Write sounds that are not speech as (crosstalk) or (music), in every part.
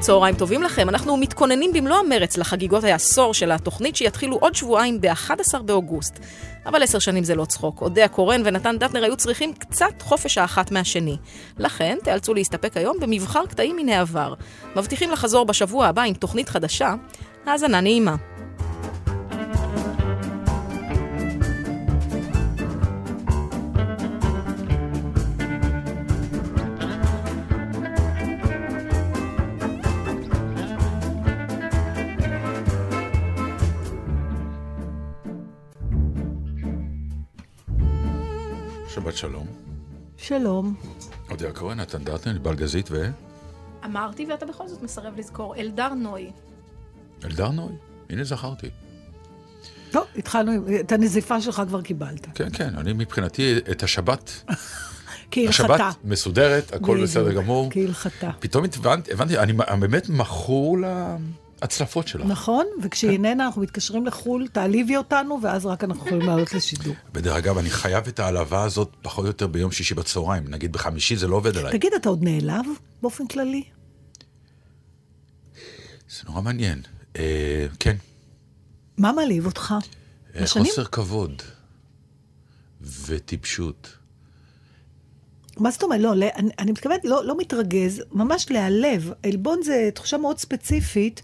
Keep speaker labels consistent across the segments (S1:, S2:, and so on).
S1: צהריים טובים לכם, אנחנו מתכוננים במלוא המרץ לחגיגות העשור של התוכנית שיתחילו עוד שבועיים ב-11 באוגוסט. אבל עשר שנים זה לא צחוק. אודיה קורן ונתן דטנר היו צריכים קצת חופש האחת מהשני. לכן תיאלצו להסתפק היום במבחר קטעים מן העבר. מבטיחים לחזור בשבוע הבא עם תוכנית חדשה. האזנה נעימה.
S2: שבת שלום.
S3: שלום.
S2: אודיה כהן, נתן דטנר, בלגזית ו...
S1: אמרתי ואתה בכל זאת מסרב לזכור, אלדר נוי.
S2: אלדר נוי? הנה זכרתי.
S3: טוב, התחלנו, את הנזיפה שלך כבר קיבלת.
S2: כן, כן, אני מבחינתי את השבת, (laughs)
S3: כהלכתה.
S2: השבת מסודרת, הכל בסדר גמור.
S3: כהלכתה.
S2: פתאום הבנתי, הבנתי, אני אני באמת מכור להצלפות שלך.
S3: נכון, וכשהיא איננה אנחנו מתקשרים לחו"ל, תעליבי אותנו, ואז רק אנחנו יכולים לעלות לשידור.
S2: בדרך אגב, אני חייב את ההעלבה הזאת פחות או יותר ביום שישי בצהריים. נגיד בחמישי זה לא עובד עליי.
S3: תגיד, אתה עוד נעלב באופן כללי?
S2: זה נורא מעניין. אה, כן,
S3: מה מעליב אותך?
S2: אה? חוסר כבוד וטיפשות.
S3: מה זאת אומרת? לא, לא, אני, אני מתכוונת, לא, לא מתרגז, ממש להיעלב. עלבון זה תחושה מאוד ספציפית,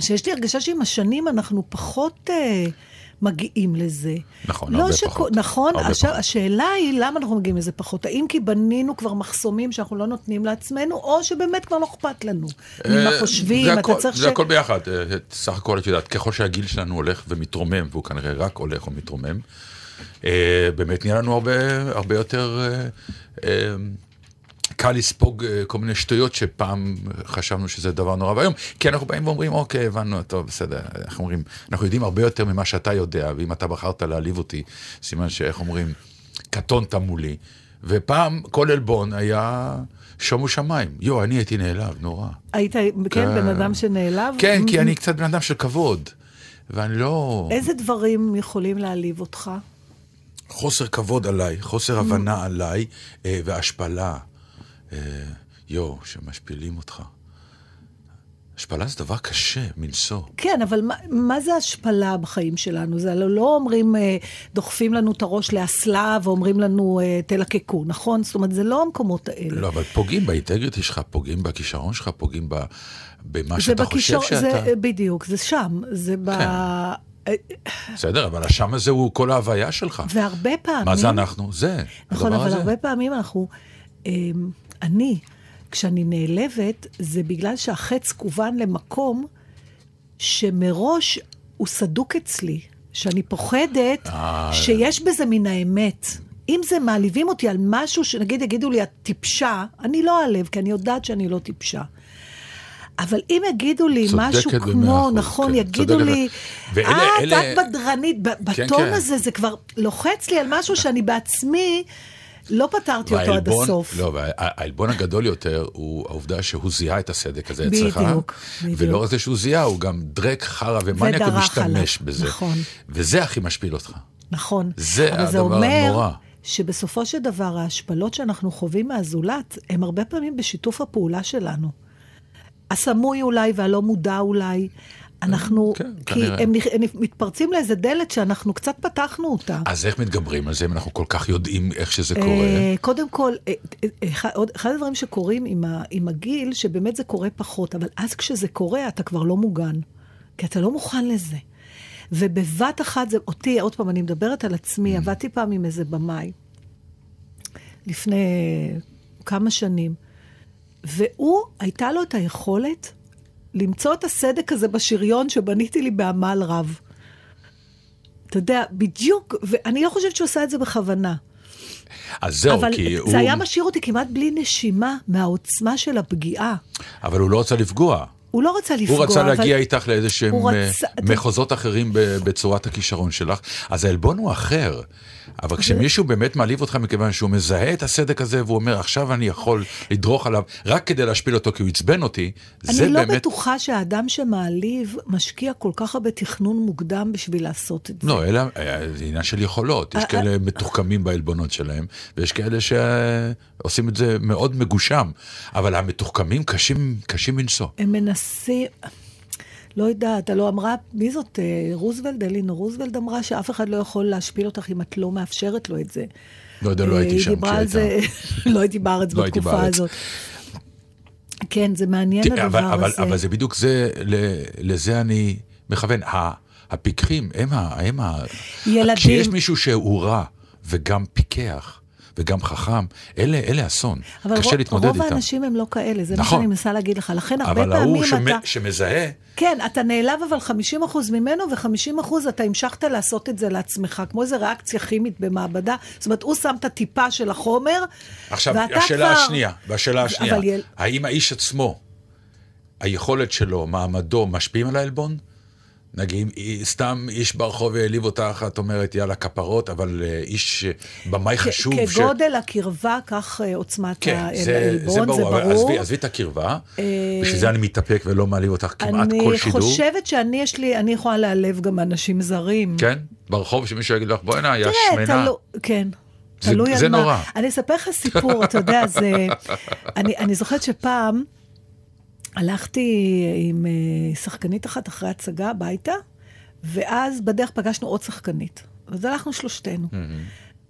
S3: שיש לי הרגשה שעם השנים אנחנו פחות אה, מגיעים לזה.
S2: נכון,
S3: לא
S2: הרבה
S3: שכו-
S2: פחות.
S3: נכון,
S2: הרבה
S3: עכשיו,
S2: פחות.
S3: השאלה היא למה אנחנו מגיעים לזה פחות. האם כי בנינו כבר מחסומים שאנחנו לא נותנים לעצמנו, או שבאמת כבר לא אכפת לנו. ממה
S2: אה,
S3: חושבים,
S2: זה
S3: אתה
S2: הכל-
S3: צריך
S2: זה הכל ביחד. אה, סך הכל, את יודעת, ככל שהגיל שלנו הולך ומתרומם, והוא כנראה רק הולך ומתרומם, אה, באמת נהיה לנו הרבה, הרבה יותר אה, אה, קל לספוג אה, כל מיני שטויות שפעם חשבנו שזה דבר נורא ואיום. כי אנחנו באים ואומרים, אוקיי, הבנו, טוב, בסדר, איך אומרים, אנחנו יודעים הרבה יותר ממה שאתה יודע, ואם אתה בחרת להעליב אותי, סימן שאיך אומרים, קטונת מולי. ופעם כל עלבון היה שומו שמיים. יו, אני הייתי נעלב, נורא.
S3: היית, כן, בן אדם שנעלב?
S2: כן, כי אני קצת בן אדם של כבוד. ואני לא...
S3: איזה דברים יכולים להעליב אותך?
S2: חוסר כבוד עליי, חוסר הבנה עליי, אה, והשפלה. אה, יו, שמשפילים אותך. השפלה זה דבר קשה מנשוא.
S3: כן, אבל מה, מה זה השפלה בחיים שלנו? זה הלא לא אומרים, אה, דוחפים לנו את הראש לאסלה ואומרים לנו, אה, תלקקו, נכון? זאת אומרת, זה לא המקומות האלה.
S2: לא, אבל פוגעים באינטגריטי שלך, פוגעים בכישרון שלך, פוגעים ב, במה שאתה חושב
S3: בקישור-
S2: שאתה...
S3: זה, אה, בדיוק, זה שם. זה ב...
S2: כן.
S3: אה,
S2: בסדר, אבל השם הזה הוא כל ההוויה שלך.
S3: והרבה פעמים...
S2: מה זה אנחנו? זה,
S3: נכון, אבל
S2: הזה.
S3: הרבה פעמים אנחנו... אה, אני, כשאני נעלבת, זה בגלל שהחץ כוון למקום שמראש הוא סדוק אצלי, שאני פוחדת
S2: אה.
S3: שיש בזה מן האמת. אם זה מעליבים אותי על משהו שנגיד יגידו לי, את טיפשה, אני לא אעלב, כי אני יודעת שאני לא טיפשה. אבל אם יגידו לי משהו כמו,
S2: אחוז,
S3: נכון,
S2: כן,
S3: יגידו. לי,
S2: ואלה-
S3: את,
S2: אלה-
S3: את בדרנית,
S2: כן,
S3: בטון
S2: כן.
S3: הזה, זה כבר לוחץ לי על משהו שאני בעצמי לא פתרתי אותו עד הסוף.
S2: לא, והעלבון הגדול יותר הוא העובדה שהוא זיהה את הסדק הזה אצלך.
S3: בדיוק, בדיוק.
S2: ולא רק זה שהוא זיהה, הוא גם דרק, חרא ומניאק, הוא משתמש
S3: עליו,
S2: בזה.
S3: נכון.
S2: וזה הכי משפיל אותך.
S3: נכון.
S2: זה הדבר
S3: אומר
S2: הנורא.
S3: שבסופו של דבר ההשפלות שאנחנו חווים מהזולת, הם הרבה פעמים בשיתוף הפעולה שלנו. הסמוי אולי והלא מודע אולי. אנחנו,
S2: כן,
S3: כי
S2: כנראה.
S3: הם, הם מתפרצים לאיזה דלת שאנחנו קצת פתחנו אותה.
S2: אז איך מתגברים על זה אם אנחנו כל כך יודעים איך שזה קורה?
S3: אה, קודם כל, אה, אה, אחד, הדברים שקורים עם, ה, עם הגיל, שבאמת זה קורה פחות, אבל אז כשזה קורה, אתה כבר לא מוגן. כי אתה לא מוכן לזה. ובבת אחת, זה אותי, עוד פעם, אני מדברת על עצמי, עבדתי פעם עם איזה במאי, לפני כמה שנים, והוא, הייתה לו את היכולת למצוא את הסדק הזה בשריון שבניתי לי בעמל רב. אתה יודע, בדיוק, ואני לא חושבת שהוא עשה את זה בכוונה.
S2: אז זהו,
S3: אבל
S2: כי
S3: זה
S2: הוא...
S3: היה משאיר אותי כמעט בלי נשימה מהעוצמה של הפגיעה.
S2: אבל הוא לא רצה לפגוע.
S3: הוא לא רצה לפגוע,
S2: הוא רצה
S3: אבל...
S2: להגיע איתך לאיזה שהם
S3: הוא
S2: אה, מחוזות אחרים בצורת הכישרון שלך, אז העלבון הוא אחר. אבל כשמישהו באמת מעליב אותך מכיוון שהוא מזהה את הסדק הזה והוא אומר, עכשיו אני יכול לדרוך עליו רק כדי להשפיל אותו כי הוא עצבן אותי, זה
S3: אני לא
S2: באמת...
S3: בטוחה שהאדם שמעליב משקיע כל כך הרבה תכנון מוקדם בשביל לעשות את זה.
S2: לא, אלא, אה, זה עניין של יכולות. יש
S3: אה,
S2: כאלה מתוחכמים בעלבונות שלהם, ויש כאלה שעושים את זה מאוד מגושם. אבל המתוחכמים קשים, קשים מנשוא.
S3: הם מנסים, לא יודעת, הלא אמרה, מי זאת? אה, רוזוולד, אלינור רוזוולד אמרה שאף אחד לא יכול להשפיל אותך אם את לא מאפשרת לו את זה.
S2: לא יודע, לא הייתי
S3: היא
S2: שם
S3: זה, (laughs) לא הייתי בארץ
S2: לא הייתי
S3: בתקופה. הזאת. כן, זה מעניין הדבר הזה.
S2: אבל זה בדיוק זה, לזה אני מכוון. הפיקחים. הם ה...
S3: ילדים.
S2: כשיש מישהו שהוא רע וגם פיקח וגם חכם, אלה, אלה אסון.
S3: אבל
S2: קשה
S3: רוב,
S2: להתמודד
S3: רוב
S2: איתם.
S3: האנשים הם לא כאלה, זה מה
S2: נכון.
S3: שאני מנסה להגיד לך. לכן הרבה
S2: אבל
S3: פעמים
S2: ההוא שמ...
S3: אתה...
S2: שמזהה,
S3: כן, אתה נעלב אבל 50% ממנו, ו-50% אתה המשכת לעשות את זה לעצמך, כמו איזו ריאקציה כימית במעבדה. זאת אומרת, הוא שם את הטיפה של החומר,
S2: עכשיו,
S3: ואתה
S2: השאלה
S3: כבר...
S2: השנייה, והשאלה השנייה,
S3: אבל.
S2: האם האיש עצמו, היכולת שלו, מעמדו, משפיעים על העלבון? נגיד, אם סתם איש ברחוב העליב אותך, את אומרת, יאללה, כפרות, אבל אה, איש אה, במאי חשוב. ש-
S3: כגודל הקרבה, כך אה, עוצמת
S2: כן, זה,
S3: העלבון,
S2: זה ברור,
S3: זה ברור.
S2: עזבי, עזבי את הקרבה,
S3: אה,
S2: בשביל זה אני מתאפק ולא מעליב אותך כמעט כל
S3: אני
S2: שידור.
S3: חושבת שאני, יש לי, אני יכולה להעלב גם אנשים זרים.
S2: כן? ברחוב שמישהו יגיד לך, בואי הנה, יא שמנה.
S3: תלו, כן.
S2: זה-
S3: תלוי
S2: זה
S3: על מה.
S2: נורא.
S3: אני אספר לך סיפור, אתה יודע, זה... (laughs) אני, אני זוכרת שפעם הלכתי עם אה, שחקנית אחת אחרי הצגה הביתה, ואז בדרך פגשנו עוד שחקנית. אז הלכנו שלושתנו.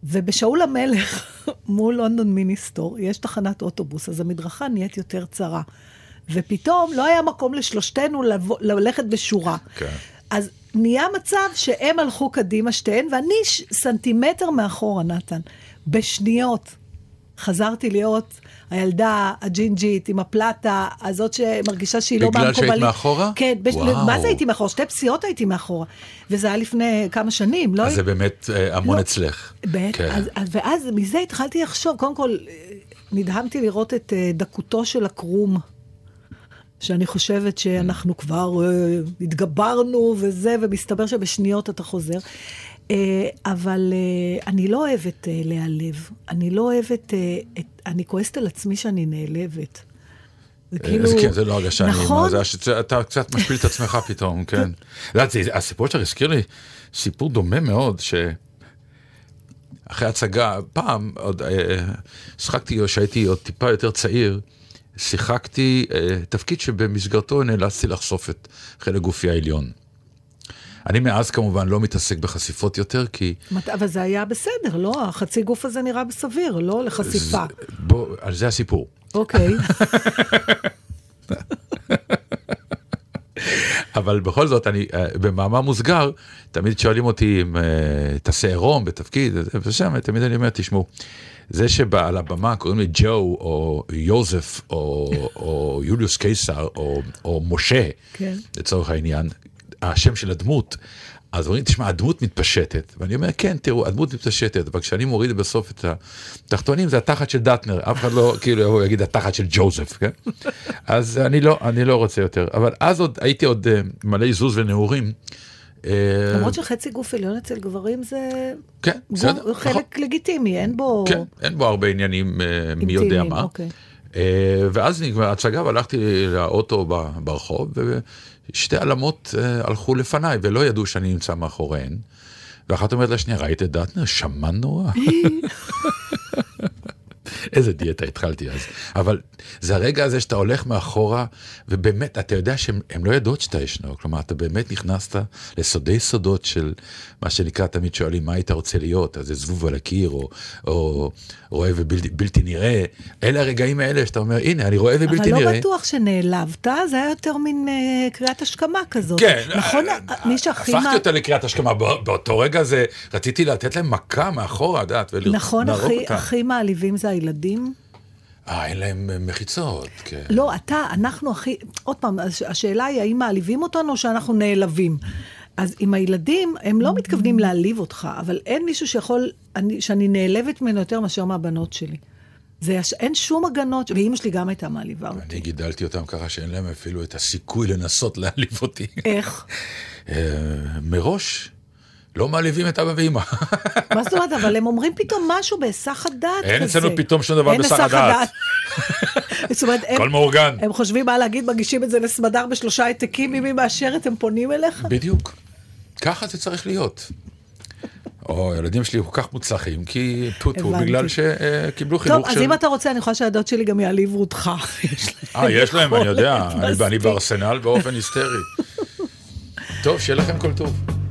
S3: ובשאול המלך, (laughs) מול לונדון מיניסטור, יש תחנת אוטובוס, אז המדרכה נהיית יותר צרה. ופתאום לא היה מקום לשלושתנו לבוא, ללכת בשורה.
S2: כן.
S3: אז נהיה מצב שהם הלכו קדימה שתיהן, ואני ש- סנטימטר מאחורה, נתן. בשניות חזרתי להיות הילדה הג'ינג'ית עם הפלטה, הזאת שמרגישה שהיא לא
S2: בגלל
S3: מהמקובלים.
S2: שהיית מאחורה?
S3: כן, בש... מה זה הייתי מאחורה? שתי פסיעות הייתי מאחורה. וזה היה לפני כמה שנים, לא?
S2: אז זה באמת אה, המון
S3: לא.
S2: אצלך.
S3: בטח,
S2: כן.
S3: אז, אז, ואז מזה התחלתי לחשוב, קודם כל, אה, נדהמתי לראות את אה, דקותו של הקרום, שאני חושבת שאנחנו כבר אה, התגברנו וזה, ומסתבר שבשניות אתה חוזר. אה, אבל אה, אני לא אוהבת אה, להיעלב. אני לא אוהבת, אני כועסת על עצמי שאני נעלבת. זה כאילו...
S2: אז כן, זה לא הרגשה נעימה,
S3: נכון?
S2: זה הש- אתה קצת משפיל את עצמך פתאום, (laughs) כן. את יודעת, זה- הסיפור שלך הזכיר לי סיפור דומה מאוד, ש... אחרי הצגה, פעם, עוד שחקתי, או שהייתי עוד טיפה יותר צעיר, שיחקתי תפקיד שבמסגרתו נאלצתי לחשוף את חלק גופי העליון. אני מאז כמובן לא מתעסק בחשיפות יותר, כי...
S3: אבל זה היה בסדר, לא? החצי גוף הזה נראה בסביר, לא לחשיפה.
S2: זה- בוא, זה הסיפור.
S3: אוקיי. (laughs)
S2: אבל בכל זאת, אני, אה, במאמר מוסגר, תמיד שואלים אותי אם אה, תעשה עירום בתפקיד, ושם תמיד אני אומר, תשמעו, זה שעל הבמה קוראים לי ג'ו, או יוזף, או, או יוליוס קיסר, או, או משה,
S3: כן.
S2: לצורך העניין, השם של הדמות, אז אומרים, תשמע, הדמות מתפשטת. ואני אומר, כן, תראו, הדמות מתפשטת, אבל כשאני מוריד בסוף את התחתונים, זה התחת של דטנר, אף אחד לא, כאילו, הוא יגיד התחת של ג'וזף, כן? אז אני לא, אני לא רוצה יותר. אבל אז עוד, הייתי עוד אה, מלא זוז ונעורים. אה,
S3: למרות שחצי גוף עליון אצל גברים זה
S2: כן,
S3: גוף-
S2: בסדר, נכון.
S3: חלק לגיטימי, אין בו...
S2: כן, אין בו הרבה עניינים אה, מי יודע מה.
S3: אוקיי.
S2: אה, ואז נגמר ההצגה והלכתי לאוטו ברחוב, ושתי עלמות אה, הלכו לפניי ולא ידעו שאני נמצא מאחוריהן. ואחת אומרת לשנייה, ראית את דטנר? שמן נורא. (laughs) איזה דיאטה התחלתי אז. אבל זה הרגע הזה שאתה הולך מאחורה, ובאמת, אתה יודע שהן הן לא יודעות שאתה ישנו. כלומר, אתה באמת נכנסת לסודי סודות של מה שנקרא, תמיד שואלים, מה היית רוצה להיות? אז זה זבוב על הקיר, או, או רואה ובלתי בלתי נראה. אלה הרגעים האלה שאתה אומר, הנה, אני רואה ובלתי
S3: אבל
S2: נראה.
S3: לא בטוח שנעלבת, זה היה יותר מין אה, קריאת השכמה כזאת.
S2: כן,
S3: נכון,
S2: אה,
S3: מי שהכי...
S2: הפכתי אותה לקריאת השכמה, בא- באותו רגע זה, רציתי לתת להם מכה מאחורה, את יודעת,
S3: נכון,
S2: אותם.
S3: הכי- הכי מעליבים זה הילדים?
S2: אה, אין להם אה, מחיצות, כן.
S3: לא, אתה, אנחנו הכי... עוד פעם, הש- השאלה היא האם מעליבים אותנו או שאנחנו נעלבים. אז עם הילדים, הם לא מתכוונים להעליב אותך, אבל אין מישהו שיכול, אני, שאני נעלבת ממנו יותר מאשר מהבנות שלי. זה, יש- אין שום הגנות, ואימא שלי גם הייתה מעליבה אותי.
S2: אני גידלתי אותם ככה שאין להם אפילו את הסיכוי לנסות להעליב אותי.
S3: איך?
S2: אה, מראש, לא מעליבים את אבא ואמא.
S3: מה זאת אומרת? אבל הם אומרים פתאום משהו בהיסח הדעת כזה.
S2: אין אצלנו פתאום שום דבר בהיסח
S3: היסח
S2: הדעת.
S3: זאת אומרת, הם,
S2: מאורגן.
S3: הם חושבים מה להגיד, מגישים את זה לסמדר בשלושה העתקים, אם היא מאשרת, הם פונים אליך?
S2: בדיוק. ככה זה צריך להיות. או, הילדים שלי כל כך מוצלחים, כי טוטו. בגלל שקיבלו חינוך
S3: טוב,
S2: של...
S3: אז אם אתה רוצה, אני יכולה שהדוד שלי גם יעליבו אותך. (laughs)
S2: אה, יש להם, אני יודע, אני-. בארסנל באופן היסטרי. טוב, שיהיה לכם כל טוב.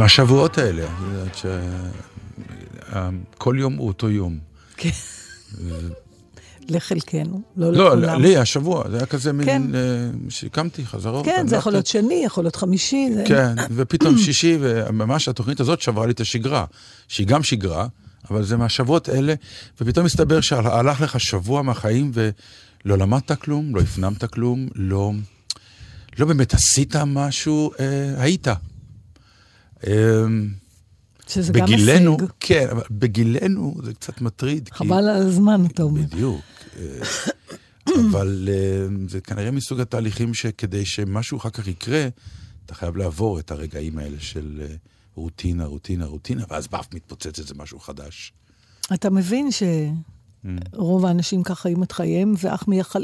S2: מהשבועות האלה, ש... כל יום הוא אותו יום.
S3: כן. לחלקנו, לא
S2: לא,
S3: לכולם.
S2: לי השבוע, זה היה כזה
S3: כן.
S2: מין, אה, שקמתי חזרות.
S3: כן, זה יכול להיות. שני, יכול להיות חמישי.
S2: כן, (clears throat) ופתאום שישי, וממש התוכנית הזאת שברה לי את השגרה, שהיא גם שגרה, אבל זה מהשבועות האלה, ופתאום מסתבר שהלך לך שבוע מהחיים ולא למדת כלום, לא הפנמת כלום, לא, לא באמת עשית משהו, אה, היית. אה,
S3: שזה גם
S2: בגילנו,
S3: הישג.
S2: כן, אבל בגילנו זה קצת מטריד. כי-
S3: חבל על הזמן, אתה אומר.
S2: בדיוק. אה, אבל אה, זה כנראה מסוג התהליכים שכדי שמשהו אחר כך יקרה, אתה חייב לעבור את הרגעים האלה של אה, רוטינה, רוטינה, רוטינה, ואז באף מתפוצץ איזה משהו חדש.
S3: אתה מבין
S2: Mm.
S3: שרוב האנשים כך חיים את חייהם, ואף מייחל,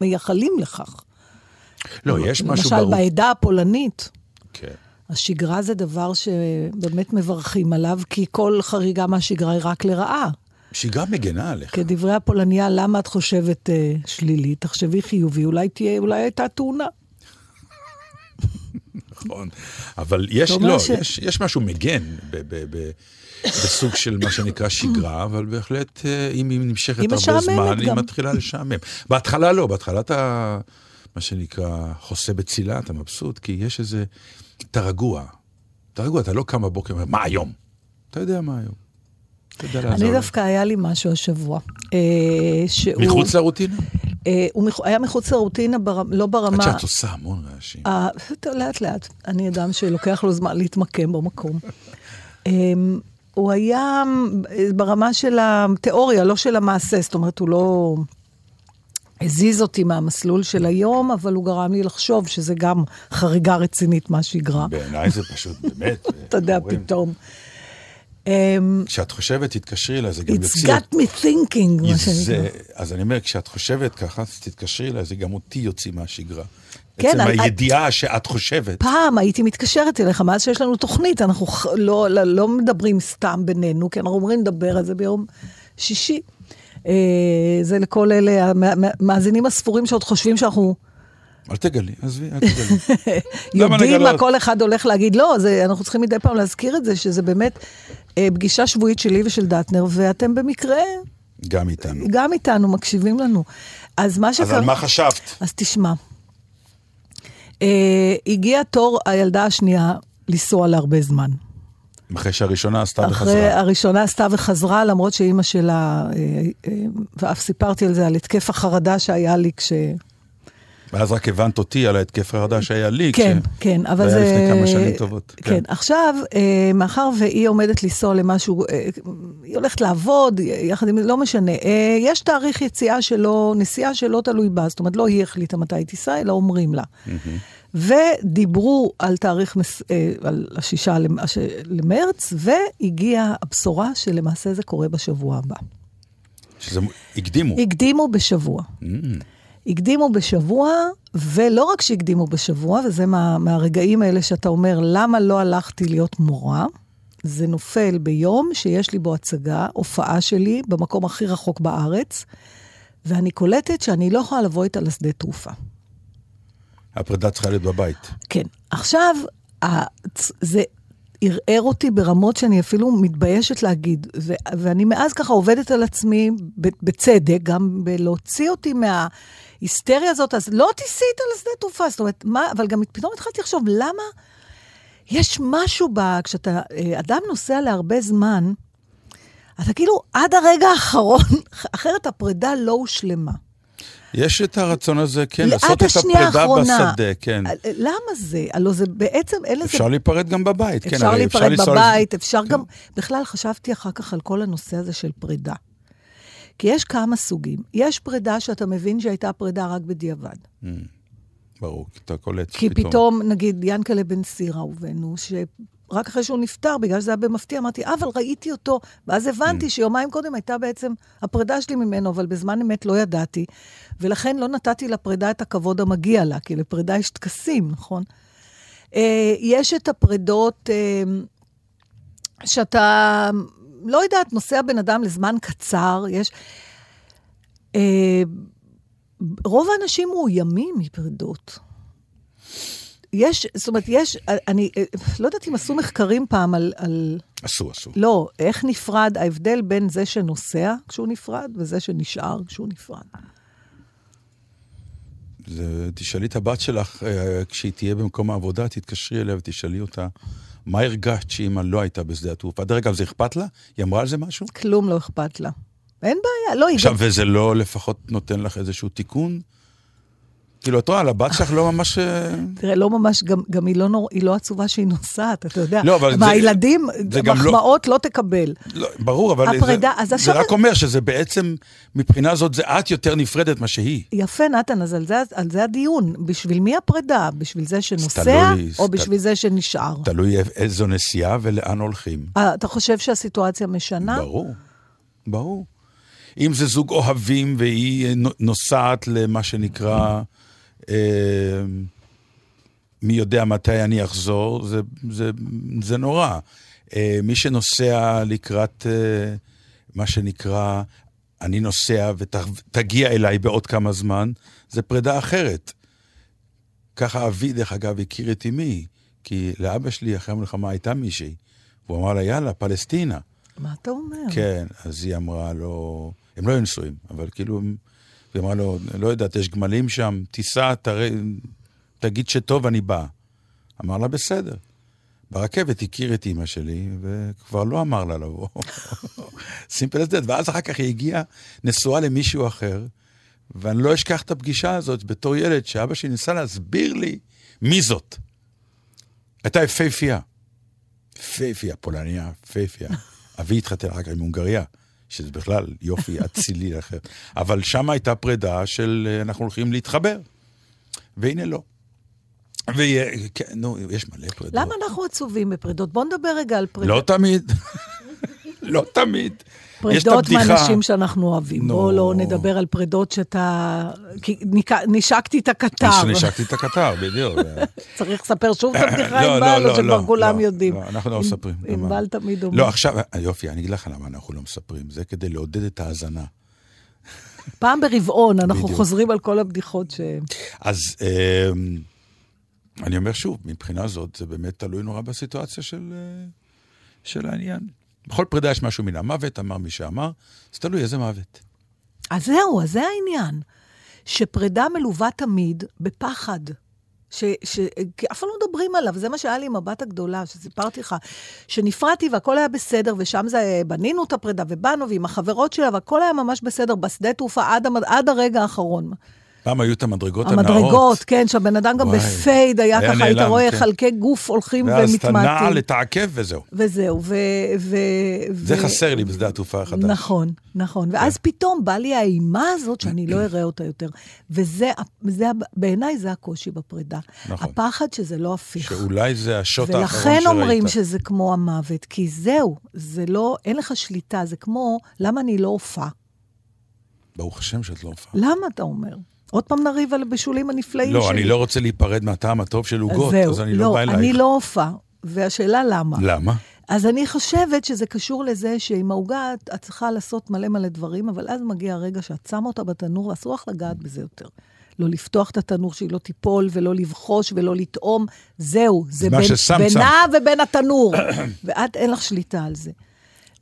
S3: מייחלים לכך.
S2: לא, יש משהו
S3: למשל,
S2: ברור.
S3: בעדה הפולנית,
S2: כן.
S3: השגרה זה דבר שבאמת מברכים עליו, כי כל חריגה מהשגרה היא רק לרעה.
S2: שגרה מגנה עליך.
S3: כדברי הפולניה, למה את חושבת אה, שלילי? תחשבי חיובי, אולי תהיה, אולי הייתה תאונה.
S2: נכון. אבל יש, לא,
S3: ש-
S2: יש, יש משהו מגן ב, ב, ב, בסוג של מה שנקרא שגרה, אבל בהחלט, אה, אם היא נמשכת
S3: היא
S2: הרבה זמן, היא
S3: גם.
S2: מתחילה לשעמם. בהתחלה לא, בהתחלה אתה, מה שנקרא, חוסה בצילה, אתה מבסוט, כי יש איזה, אתה רגוע. אתה רגוע, אתה לא קם בבוקר ואומר, מה היום? אתה יודע מה היום.
S3: אני. דווקא, היה לי משהו השבוע. אה, שהוא...
S2: מחוץ לרוטינה?
S3: אה, הוא היה מחוץ לרוטינה. לא
S2: עד
S3: ברמה...
S2: שאת עושה המון רעשים.
S3: אה, לאט לאט. אני אדם שלוקח לו זמן להתמקם במקום. הוא היה ברמה של התיאוריה, לא של המעשה, זאת אומרת, הוא לא הזיז אותי מהמסלול של היום, אבל הוא גרם לי לחשוב שזה גם חריגה רצינית מהשגרה.
S2: בעיניי זה פשוט, (laughs) באמת.
S3: אתה יודע, פתאום. אמ,
S2: כשאת חושבת, תתקשרי אליי, זה גם
S3: It's
S2: יוציא...
S3: got me thinking, מה שנקרא.
S2: אז אני אומר, כשאת חושבת ככה, תתקשרי אליי, זה גם אותי יוציא מהשגרה.
S3: כן,
S2: עצם
S3: אני-
S2: הידיעה שאת חושבת.
S3: פעם הייתי מתקשרת אליך, מאז שיש לנו תוכנית, אנחנו לא, לא, לא מדברים סתם בינינו, כי אנחנו אומרים לדבר על זה ביום שישי. אה, זה לכל אלה המאזינים הספורים שעוד חושבים שאנחנו
S2: אל תגלי, עזבי, אל תגלי. (laughs)
S3: יודעים מה? כל אחד הולך להגיד. לא, זה, אנחנו צריכים מדי פעם להזכיר את זה, שזה באמת אה, פגישה שבועית שלי ושל דטנר, ואתם במקרה
S2: גם איתנו.
S3: גם איתנו, מקשיבים לנו. אז מה שקרה...
S2: אז על מה חשבת?
S3: אז תשמע, אה, הגיע תור הילדה השנייה לנסוע להרבה זמן.
S2: אחרי שהראשונה עשתה
S3: אחרי
S2: וחזרה.
S3: הראשונה עשתה וחזרה, למרות שאימא שלה, אה, אה, ואף סיפרתי על זה, על התקף החרדה שהיה לי כש...
S2: ואז רק הבנת אותי על ההתקף חרדה שהיה לי.
S3: כן,
S2: כש-
S3: כן, אבל
S2: זה
S3: זה...
S2: היה לפני כמה שנים טובות.
S3: כן, עכשיו, אה, מאחר והיא עומדת לנסוע למשהו, היא הולכת לעבוד, יחד עם, לא משנה, יש תאריך יציאה שלו, נסיעה שלא תלוי בה, זאת אומרת, לא היא החליטה מתי היא תיסע, אלא אומרים לה. ודיברו על תאריך, מס- אה, על השישה למ- הש- למרץ, והגיעה הבשורה שלמעשה זה קורה בשבוע הבא.
S2: שזה הקדימו.
S3: הקדימו בשבוע.
S2: Mm,
S3: הקדימו בשבוע, ולא רק שהקדימו בשבוע, וזה מה, מהרגעים האלה שאתה אומר, למה לא הלכתי להיות מורה? זה נופל ביום שיש לי בו הצגה, הופעה שלי, במקום הכי רחוק בארץ, ואני קולטת שאני לא יכולה לבוא איתה לשדה תעופה.
S2: הפרידה צריכה להיות בבית.
S3: כן. עכשיו, זה ערער אותי ברמות שאני אפילו מתביישת להגיד, ו- ואני מאז ככה עובדת על עצמי, בצדק, גם בלהוציא אותי מההיסטריה הזאת, אז לא תיסעי איתה לשדה תעופה, זאת אומרת, מה, אבל גם פתאום התחלתי לחשוב, למה יש משהו ב... כשאתה אה, אדם נוסע להרבה זמן, אתה כאילו עד הרגע האחרון, (laughs) אחרת הפרידה לא הושלמה.
S2: יש את הרצון הזה, כן, לעשות את הפרידה
S3: האחרונה.
S2: בשדה, כן.
S3: אה, למה זה? הלוא זה בעצם, אין לזה...
S2: אפשר להיפרד גם בבית, כן.
S3: אפשר להיפרד
S2: לנסוע
S3: בבית, אפשר
S2: כן.
S3: גם... בכלל, חשבתי אחר כך על כל הנושא הזה של פרידה. כי יש כמה סוגים. יש פרידה שאתה מבין שהייתה פרידה רק בדיעבד.
S2: ברור, כי אתה קולט
S3: כי פתאום, נגיד, ינקלה בן סיר אהובנו, שרק אחרי שהוא נפטר, בגלל שזה היה במפתיע, אמרתי, אבל ראיתי אותו. ואז הבנתי שיומיים קודם הייתה בעצם הפרידה שלי ממנו, אבל בזמן אמת לא ידעתי. ולכן לא נתתי לפרידה את הכבוד המגיע לה, כי לפרידה יש טקסים, נכון? אה, יש את הפרידות אה, שאתה, לא יודעת, נוסע בן אדם לזמן קצר, יש... אה, רוב האנשים מאוימים מפרידות. יש, זאת אומרת, יש, אני אה, לא יודעת אם עשו מחקרים פעם על, על,
S2: עשו, עשו.
S3: לא, איך נפרד, ההבדל בין זה שנוסע כשהוא נפרד וזה שנשאר כשהוא נפרד.
S2: זה, תשאלי את הבת שלך, אה, כשהיא תהיה במקום העבודה, תתקשרי אליה ותשאלי אותה, מה הרגשת שאמא לא הייתה בשדה התעופה? דרך אגב, זה אכפת לה? היא אמרה על זה משהו?
S3: כלום לא אכפת לה. אין בעיה, לא,
S2: עכשיו, וזה לא לפחות נותן לך איזשהו תיקון? כאילו, את רואה, לבת שלך לא ממש... אה,
S3: תראה, לא ממש, גם, גם היא, לא נור, היא לא עצובה שהיא נוסעת, אתה יודע.
S2: לא, אבל זה-
S3: מהילדים,
S2: לא-
S3: מחמאות לא תקבל.
S2: לא, ברור, אבל
S3: הפרידה,
S2: זה,
S3: עכשיו
S2: זה רק אומר שזה בעצם, מבחינה זאת, זה את יותר נפרדת מה שהיא.
S3: יפה, נתן, אז על זה, על זה הדיון. בשביל מי הפרידה? בשביל זה שנוסע,
S2: תלוי,
S3: או בשביל זה שנשאר?
S2: תלוי איזו נסיעה ולאן הולכים.
S3: אה, אתה חושב שהסיטואציה משנה?
S2: ברור, ברור. אם זה זוג אוהבים והיא אה, נו- נוסעת למה שנקרא, מי יודע מתי אני אחזור, זה, זה, זה נורא. אה, מי שנוסע לקראת אה, מה שנקרא, אני נוסע ותגיע אליי בעוד כמה זמן, זה פרידה אחרת. ככה אבי, דרך אגב, הכיר את אמי, כי לאבא שלי אחרי המלחמה הייתה מישהי, והוא אמר לה, יאללה, פלסטינה.
S3: מה אתה אומר?
S2: כן, אז היא אמרה לו, הם לא היו נשואים, אבל כאילו, הם- היא אמרה לו, לא יודעת, יש גמלים שם, תיסע, תראה, תגיד שטוב, אני בא. אמר לה, בסדר. ברכבת הכיר את אימא שלי, וכבר לא אמר לה לבוא. (laughs) סימפל as that. ואז אחר כך היא הגיעה נשואה למישהו אחר, ואני לא אשכח את הפגישה הזאת בתור ילד, שאבא שלי ניסה להסביר לי מי זאת. הייתה יפהפייה. יפהפייה, פולניה, יפהפייה. (laughs) אבי התחתן אחר כך עם הונגריה, שזה בכלל יופי (laughs) אצילי אחר. אבל שם הייתה פרידה של אה, אנחנו הולכים להתחבר. והנה לא. וכן, נו, יש מלא פרידות.
S3: למה אנחנו עצובים בפרידות? בוא נדבר רגע על פרידות. (laughs)
S2: לא תמיד. לא תמיד.
S3: פרידות. מאנשים שאנחנו אוהבים. בואו לא נדבר על פרידות שאתה... נשקתי את הקטר.
S2: נשקתי את הקטר, בדיוק. (laughs)
S3: צריך לספר שוב את הבדיחה
S2: לא,
S3: עם
S2: לא,
S3: בעל, או
S2: לא,
S3: שכבר כולם יודעים?
S2: אנחנו לא
S3: עם-
S2: מספרים.
S3: ענבל תמיד אומר.
S2: לא, עכשיו, יופי, אני אגיד לך למה אנחנו לא מספרים. זה כדי לעודד את ההאזנה.
S3: פעם ברבעון אנחנו
S2: בדיוק.
S3: חוזרים על כל הבדיחות ש...
S2: אז אמ, אני אומר שוב, מבחינה זאת, זה באמת תלוי נורא בסיטואציה של, אה, של העניין. בכל פרידה יש משהו מן המוות, אמר מי שאמר, אז תלוי איזה מוות.
S3: אז זהו, אז זה העניין. שפרידה מלווה תמיד בפחד. ש, ש, כי אף פעם לא מדברים עליו, זה מה שהיה לי עם הבת הגדולה, שסיפרתי לך, שנפרדתי והכל היה בסדר, ושם זה, בנינו את הפרידה ובאנו, ועם החברות שלה, והכל היה ממש בסדר, בשדה תעופה עד, עד הרגע האחרון.
S2: פעם היו את המדרגות הנאות.
S3: המדרגות, כן, שהבן אדם גם
S2: וואי,
S3: בפייד היה,
S2: היה
S3: ככה, היית
S2: נעלם,
S3: רואה
S2: כן.
S3: חלקי גוף הולכים
S2: ואז אתה נע
S3: ומתמעטים.
S2: לתעכב וזהו.
S3: וזהו, ו... ו...
S2: זה
S3: ו-
S2: חסר לי בשדה התעופה החדש.
S3: נכון, נכון. ואז פתאום בא לי האימה הזאת שאני לא אראה אותה יותר. וזה, זה, בעיניי זה הקושי בפרידה.
S2: נכון.
S3: הפחד שזה לא הפיך.
S2: שאולי זה השוט האחרון שראית.
S3: ולכן אומרים שזה כמו המוות, כי זהו, זה לא, אין לך שליטה, זה כמו, למה אני לא הופעה?
S2: ברוך השם שאת לא הופעה.
S3: למה אתה אומר? עוד פעם נריב על הבישולים הנפלאים שלי.
S2: לא, אני לא רוצה להיפרד מהטעם הטוב של עוגות, אז אני לא בא אלייך.
S3: אני לא הופעה. והשאלה למה.
S2: למה?
S3: אז אני חושבת שזה קשור לזה שעם העוגה את- צריכה לעשות מלא מלא דברים, אבל אז מגיע הרגע שאת שמה אותה בתנור, ואסור לך לגעת בזה יותר. לא לפתוח את התנור שהיא לא תיפול, ולא לבחוש, ולא לטעום. זהו, זה בין,
S2: ששם,
S3: בינה ובין התנור. (coughs) ואת, אין לך שליטה על זה.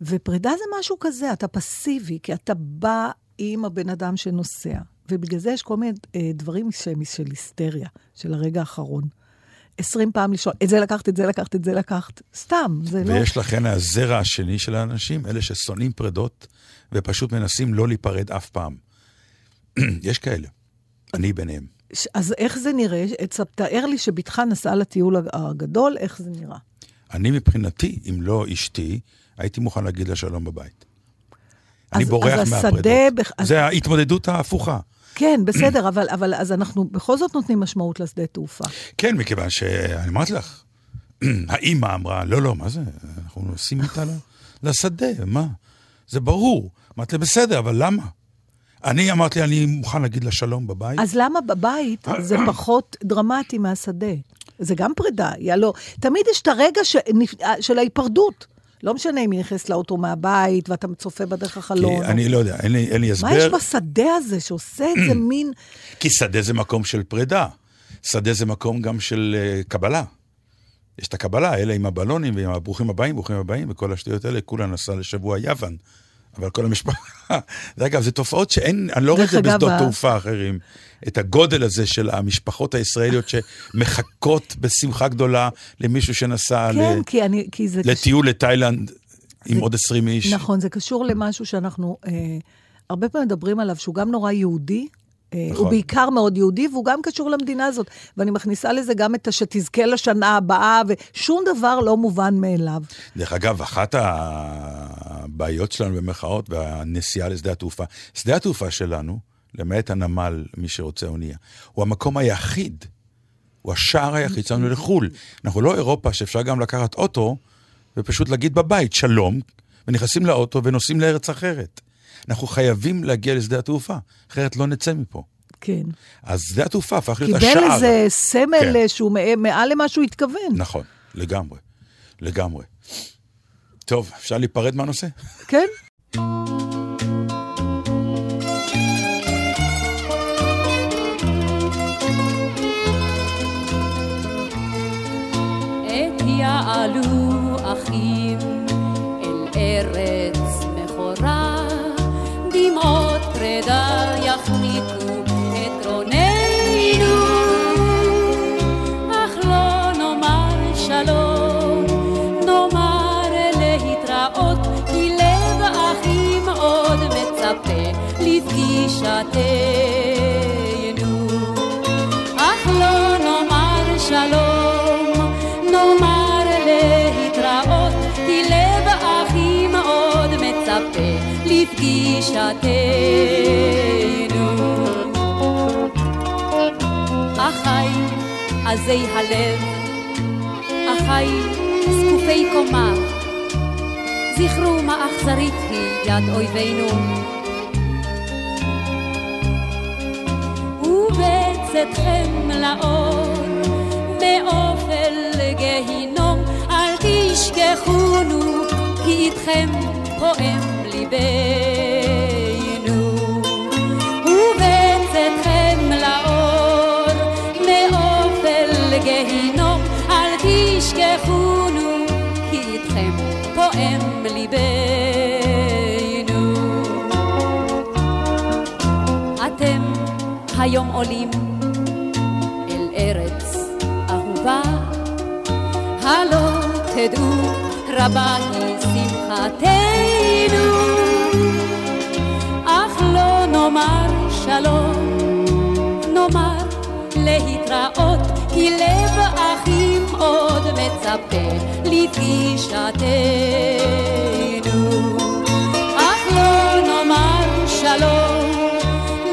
S3: ופרידה זה משהו כזה, אתה פסיבי, כי אתה בא עם הבן אדם שנוסע. ובגלל זה יש כל מיני אה, דברים שהם של היסטריה, של הרגע האחרון. עשרים פעם לשאול, את זה לקחת, את זה לקחת, את זה לקחת. סתם, זה לא...
S2: ויש לכן הזרע השני של האנשים, אלה ששונאים פרדות ופשוט מנסים לא להיפרד אף פעם. (clears throat) יש כאלה. אני ביניהם.
S3: אז איך זה נראה? תאר לי שבתך נסעה לטיול הג- הגדול, איך זה נראה?
S2: אני מבחינתי, אם לא אשתי, הייתי מוכן להגיד לה שלום בבית. אני
S3: אז-
S2: בורח
S3: אז השדה
S2: מהפרדות.
S3: אז-
S2: זה ההתמודדות ההפוכה.
S3: כן, בסדר, אבל, אבל אז אנחנו בכל זאת נותנים משמעות לשדה תעופה.
S2: כן, מכיוון שאני אמרתי לך, (clears throat) האימא אמרה, לא, לא, מה זה? אנחנו נוסעים איתה (laughs) לשדה, מה? זה ברור. אמרתי לה, בסדר, אבל למה? אני אמרתי אני מוכן להגיד לה שלום בבית.
S3: אז למה בבית (clears throat) זה פחות דרמטי מהשדה? זה גם פרידה, יא לא. תמיד יש את הרגע ש... של ההיפרדות. לא משנה אם היא נכנסת לאוטו מהבית ואתה צופה בדרך
S2: כי
S3: החלון.
S2: אני לא יודע, אין לי, אין לי
S3: מה יש
S2: הסבר.
S3: בשדה הזה שעושה את זה (clears throat) מין...
S2: כי שדה זה מקום של פרידה. שדה זה מקום גם של uh, קבלה. יש את הקבלה, אלה עם הבלונים ועם הברוכים הבאים, ברוכים הבאים, וכל השטויות האלה, כולה נסע לשבוע יוון. אבל כל המשפחה... (laughs) זה אגב, זה תופעות שאין, אני לא רואה את זה בשדות תעופה אחרים. את הגודל הזה של המשפחות הישראליות שמחכות בשמחה גדולה למישהו שנסע
S3: כן,
S2: ל-
S3: כי, אני, כי זה...
S2: לטיול לתאילנד עם
S3: זה-
S2: עוד 20 איש.
S3: נכון, זה קשור למשהו שאנחנו אה, הרבה פעמים מדברים עליו, שהוא גם נורא יהודי. אה,
S2: נכון.
S3: הוא בעיקר מאוד יהודי, והוא גם קשור למדינה הזאת. ואני מכניסה לזה גם את השתזכה לשנה הבאה, ושום דבר לא מובן מאליו.
S2: דרך אגב, אחת הבעיות שלנו במרכאות והנסיעה לשדה התעופה, שדה התעופה שלנו, למעט הנמל, מי שרוצה אונייה, הוא המקום היחיד, הוא השער היחיד שלנו לחו"ל. אנחנו לא אירופה שאפשר גם לקחת אוטו ופשוט להגיד בבית שלום, ונכנסים לאוטו ונוסעים לארץ אחרת. אנחנו חייבים להגיע לשדה התעופה, אחרת לא נצא מפה.
S3: כן.
S2: אז שדה התעופה הפך להיות השער.
S3: קיבל איזה סמל
S2: כן.
S3: אה, שהוא מע- מעל למה שהוא התכוון.
S2: נכון, לגמרי, לגמרי. טוב, אפשר להיפרד מהנושא?
S3: כן?
S4: יעלו אחים לפגישתנו. אחיי עזי הלב, אחיי זקופי קומה, זכרו מה אכזרית היא יד אויבינו. ובצאתכם לאור, מאופל גיהינום, אל תשכחונו, כי איתכם פועם היום עולים אל ארץ אהובה, הלא תדעו רבה היא שמחתנו, אך לא נאמר שלום, נאמר להתראות, כי לב אחים עוד מצפה לפגישתנו. אך לא נאמר שלום,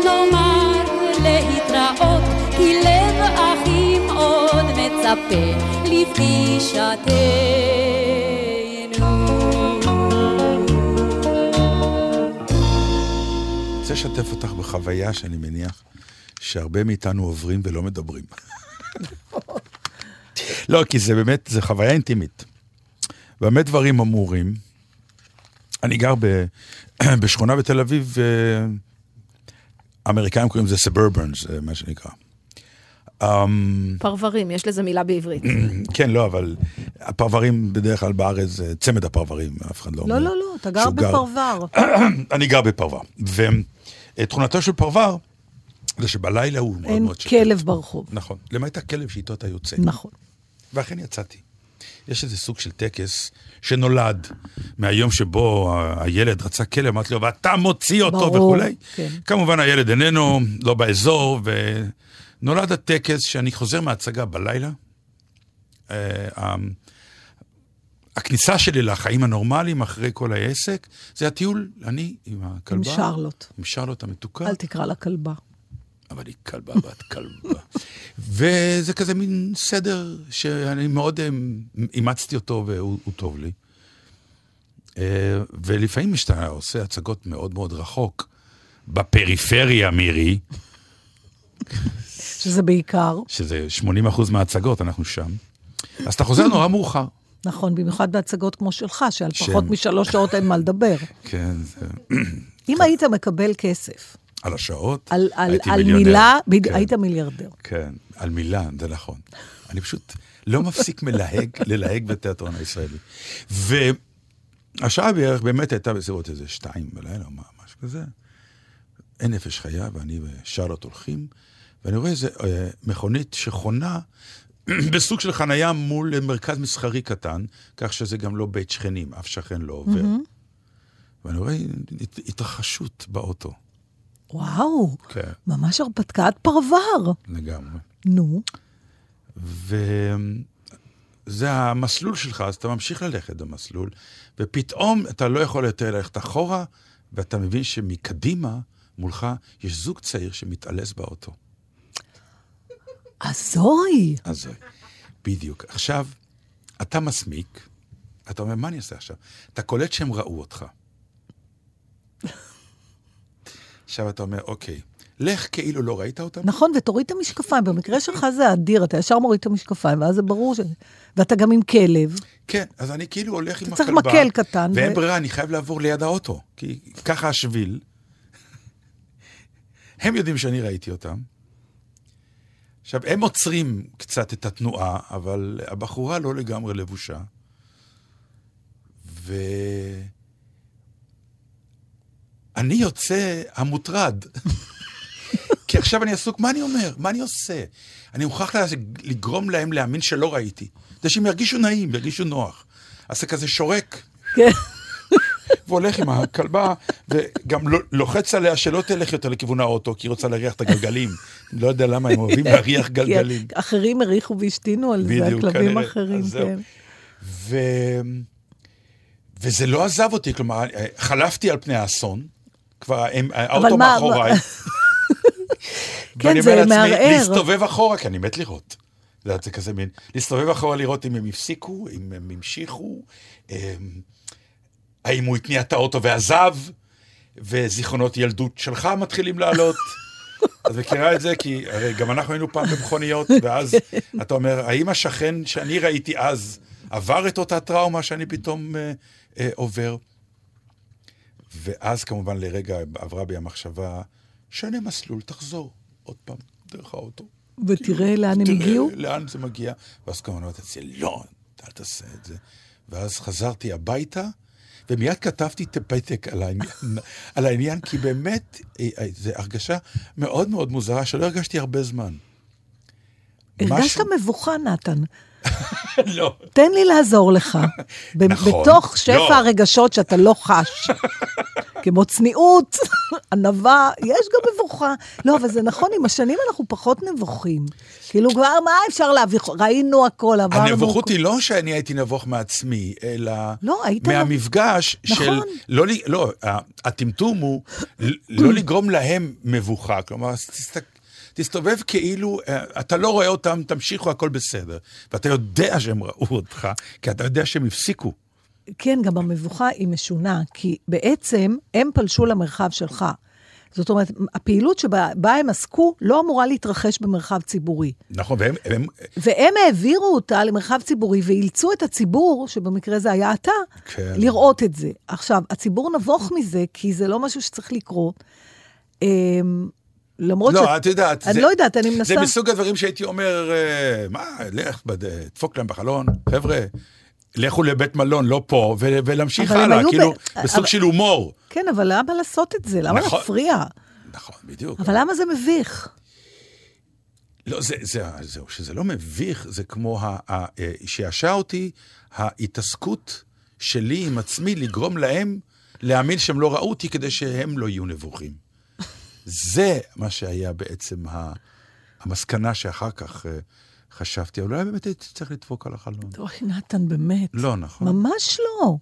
S4: נאמר להתראות, כי לב אחים עוד מצפה לפגישתנו.
S2: לשתף אותך בחוויה שאני מניח שהרבה מאיתנו עוברים ולא מדברים. לא, כי זה באמת, זה חוויה אינטימית. באמת דברים אמורים. אני גר ב, (clears throat) בשכונה בתל אביב, אה, האמריקאים קוראים לזה סברבנס, מה שנקרא. אמ,
S1: פרברים, יש לזה מילה בעברית. (clears throat)
S2: כן, לא, אבל הפרברים בדרך כלל בארץ זה צמד הפרברים, אף אחד לא אומר.
S3: לא, לא, לא, אתה גר בפרבר. (clears throat)
S2: אני גר בפרבר. ותכונתו של פרבר זה שבלילה הוא מאוד
S3: אין
S2: מאוד שקט.
S3: כלב ברחוב.
S2: נכון, למעט הכלב שאיתו אתה יוצא.
S3: נכון.
S2: ואכן יצאתי. יש איזה סוג של טקס שנולד מהיום שבו הילד רצה כלב, אמרתי לו, ואתה מוציא אותו
S3: ברור,
S2: וכולי.
S3: כן.
S2: כמובן הילד איננו, לא באזור, ונולד הטקס שאני חוזר מההצגה בלילה. אה, ה- הכניסה שלי לחיים הנורמליים אחרי כל העסק, זה הטיול, אני עם הכלבה.
S3: עם שרלוט.
S2: עם שרלוט המתוקה.
S3: אל תקרא לה כלבה.
S2: אבל היא כלבה בת כלבה. וזה כזה מין סדר שאני מאוד אה, אימצתי אותו והוא הוא טוב לי. אה, ולפעמים כשאתה עושה הצגות מאוד מאוד רחוק, בפריפריה, מירי,
S3: שזה בעיקר,
S2: שזה 80% מההצגות, אנחנו שם, אז אתה חוזר נורא מאוחר.
S3: נכון, במיוחד בהצגות כמו שלך, שעל
S2: שם.
S3: פחות משלוש שעות אין מה לדבר.
S2: כן, זה...
S3: אם היית מקבל כסף
S2: על השעות,
S3: על, על, על. מילה,
S2: כן.
S3: היית מיליארדר.
S2: כן, על מילה, זה נכון. אני פשוט לא מפסיק מלהג, (laughs) ללהג בתיאטרון הישראלי. והשעה בערך באמת הייתה בסביבות איזה שתיים בלילה, או מה- משהו כזה. אין נפש חיה, ואני ושרלוט הולכים, ואני רואה איזה אה, מכונית שחונה (clears throat) בסוג של חנייה מול מרכז מסחרי קטן, כך שזה גם לא בית שכנים, אף שכן לא עובר. ואני רואה הת- התרחשות באוטו.
S3: וואו,
S2: כן,
S3: ממש הרפתקת פרבר.
S2: לגמרי.
S3: נו,
S2: וזה המסלול שלך, אז אתה ממשיך ללכת במסלול, ופתאום אתה לא יכול יותר ללכת אחורה, ואתה מבין שמקדימה, מולך, יש זוג צעיר שמתעלס באוטו.
S3: אזוי.
S2: אז זה, בדיוק. עכשיו, אתה מסמיק, אתה אומר, מה אני אעשה עכשיו? אתה קולט שהם ראו אותך. עכשיו אתה אומר, אוקיי, לך כאילו לא ראית אותם,
S3: נכון, ותוריד את המשקפיים. במקרה שלך זה אדיר, אתה ישר מוריד את המשקפיים, ואז זה ברור ש... ואתה גם עם כלב.
S2: כן, אז אני כאילו הולך עם
S3: אתה צריך
S2: הכלבה.
S3: מקל קטן,
S2: ואין
S3: ו-
S2: ברירה, אני חייב לעבור ליד האוטו, כי ככה השביל. (laughs) הם יודעים שאני ראיתי אותם. עכשיו, הם עוצרים קצת את התנועה, אבל הבחורה לא לגמרי לבושה. ו... אני יוצא המוטרד. כי עכשיו אני עסוק, מה אני אומר? מה אני עושה? אני מוכרח לגרום להם להאמין שלא ראיתי. כדי שהם ירגישו נעים, ירגישו נוח. זה כזה שורק,
S3: כן.
S2: והולך עם הכלבה, וגם לו- לוחץ עליה שלא תלך יותר לכיוון האוטו, כי היא רוצה להריח את הגלגלים. לא יודע למה הם אוהבים להריח גלגלים.
S3: אחרים הריחו והשתינו על זה, הכלבים
S2: כנראה.
S3: אחרים,
S2: אז זהו.
S3: כן.
S2: ו... וזה לא עזב אותי, כלומר, חלפתי על פני האסון, כבר האוטו מאחוריי.
S3: כן,
S2: ואני
S3: זה
S2: אומר לעצמי,
S3: מערער.
S2: להסתובב אחורה, כי אני מת לראות. זה כזה מין, להסתובב אחורה לראות אם הם הפסיקו, אם הם המשיכו. האם הוא התניע את האוטו ועזב, וזיכרונות ילדות שלך מתחילים לעלות. את מכירה את זה? כי הרי גם אנחנו היינו פעם במכוניות, ואז אתה אומר, האם השכן שאני ראיתי אז עבר את אותה טראומה שאני פתאום אה, אה, עובר? ואז כמובן לרגע עברה בי המחשבה, שנה מסלול, תחזור עוד פעם דרך האוטו.
S3: ותראה לאן הם
S2: תראה
S3: הגיעו.
S2: לאן זה מגיע. ואז כמובן אמרתי לא, אל תעשה את זה. ואז חזרתי הביתה, ומיד כתבתי את הפתק על העניין, על העניין כי באמת, אה, אה, זו הרגשה מאוד מאוד מוזרה, שלא הרגשתי הרבה זמן.
S3: הרגשת
S2: משהו-
S3: מבוכה, נתן. (laughs)
S2: לא.
S3: תן לי לעזור לך. (laughs)
S2: נכון.
S3: בתוך שפע
S2: לא.
S3: הרגשות שאתה לא חש. (laughs) כמו צניעות, ענווה, יש גם מבוכה. לא, אבל זה נכון, עם השנים אנחנו פחות נבוכים. כאילו, כבר מה אפשר להביא? ראינו הכל, עברנו...
S2: הנבוכות היא לא שאני הייתי נבוך מעצמי, אלא
S3: לא, היית
S2: מהמפגש
S3: נכון.
S2: של... לא, ל- לא, ה- הטמטום הוא לא לגרום להם מבוכה. כלומר, תסתק... תסתובב כאילו, אה, אתה לא רואה אותם, תמשיכו, הכל בסדר. ואתה יודע שהם ראו אותך, כי אתה יודע שהם הפסיקו.
S3: כן, גם המבוכה היא משונה, כי בעצם הם פלשו למרחב שלך. זאת אומרת, הפעילות שבה בה הם עסקו לא אמורה להתרחש במרחב ציבורי.
S2: נכון, והם... הם,
S3: והם העבירו אותה למרחב ציבורי ואילצו את הציבור, שבמקרה זה היה אתה,
S2: כן.
S3: לראות את זה. עכשיו, הציבור נבוך מזה, כי זה לא משהו שצריך לקרות. למרות ש...
S2: לא, את יודעת.
S3: אני
S2: זה-
S3: לא יודעת, אני מנסה...
S2: זה מסוג הדברים שהייתי אומר, אה, מה, לך, בד- דפוק להם בחלון, חבר'ה, לכו לבית מלון, לא פה, ו- ולהמשיך
S3: אבל
S2: הלאה, כאילו,
S3: ב-
S2: בסוג
S3: אבל-
S2: של הומור.
S3: כן, אבל למה לעשות את זה? למה
S2: נכון.
S3: להפריע?
S2: נכון, בדיוק.
S3: אבל למה זה מביך?
S2: לא, זה, זה, זהו, שזה לא מביך, זה כמו, ה, ה, אה, שישע אותי ההתעסקות שלי עם עצמי לגרום להם להאמין שהם לא ראו אותי כדי שהם לא יהיו נבוכים. זה מה שהיה בעצם ה, המסקנה שאחר כך אה, חשבתי, אולי באמת הייתי צריך לדפוק על החלון.
S3: אוי, נתן, באמת.
S2: לא, נכון.
S3: ממש לא.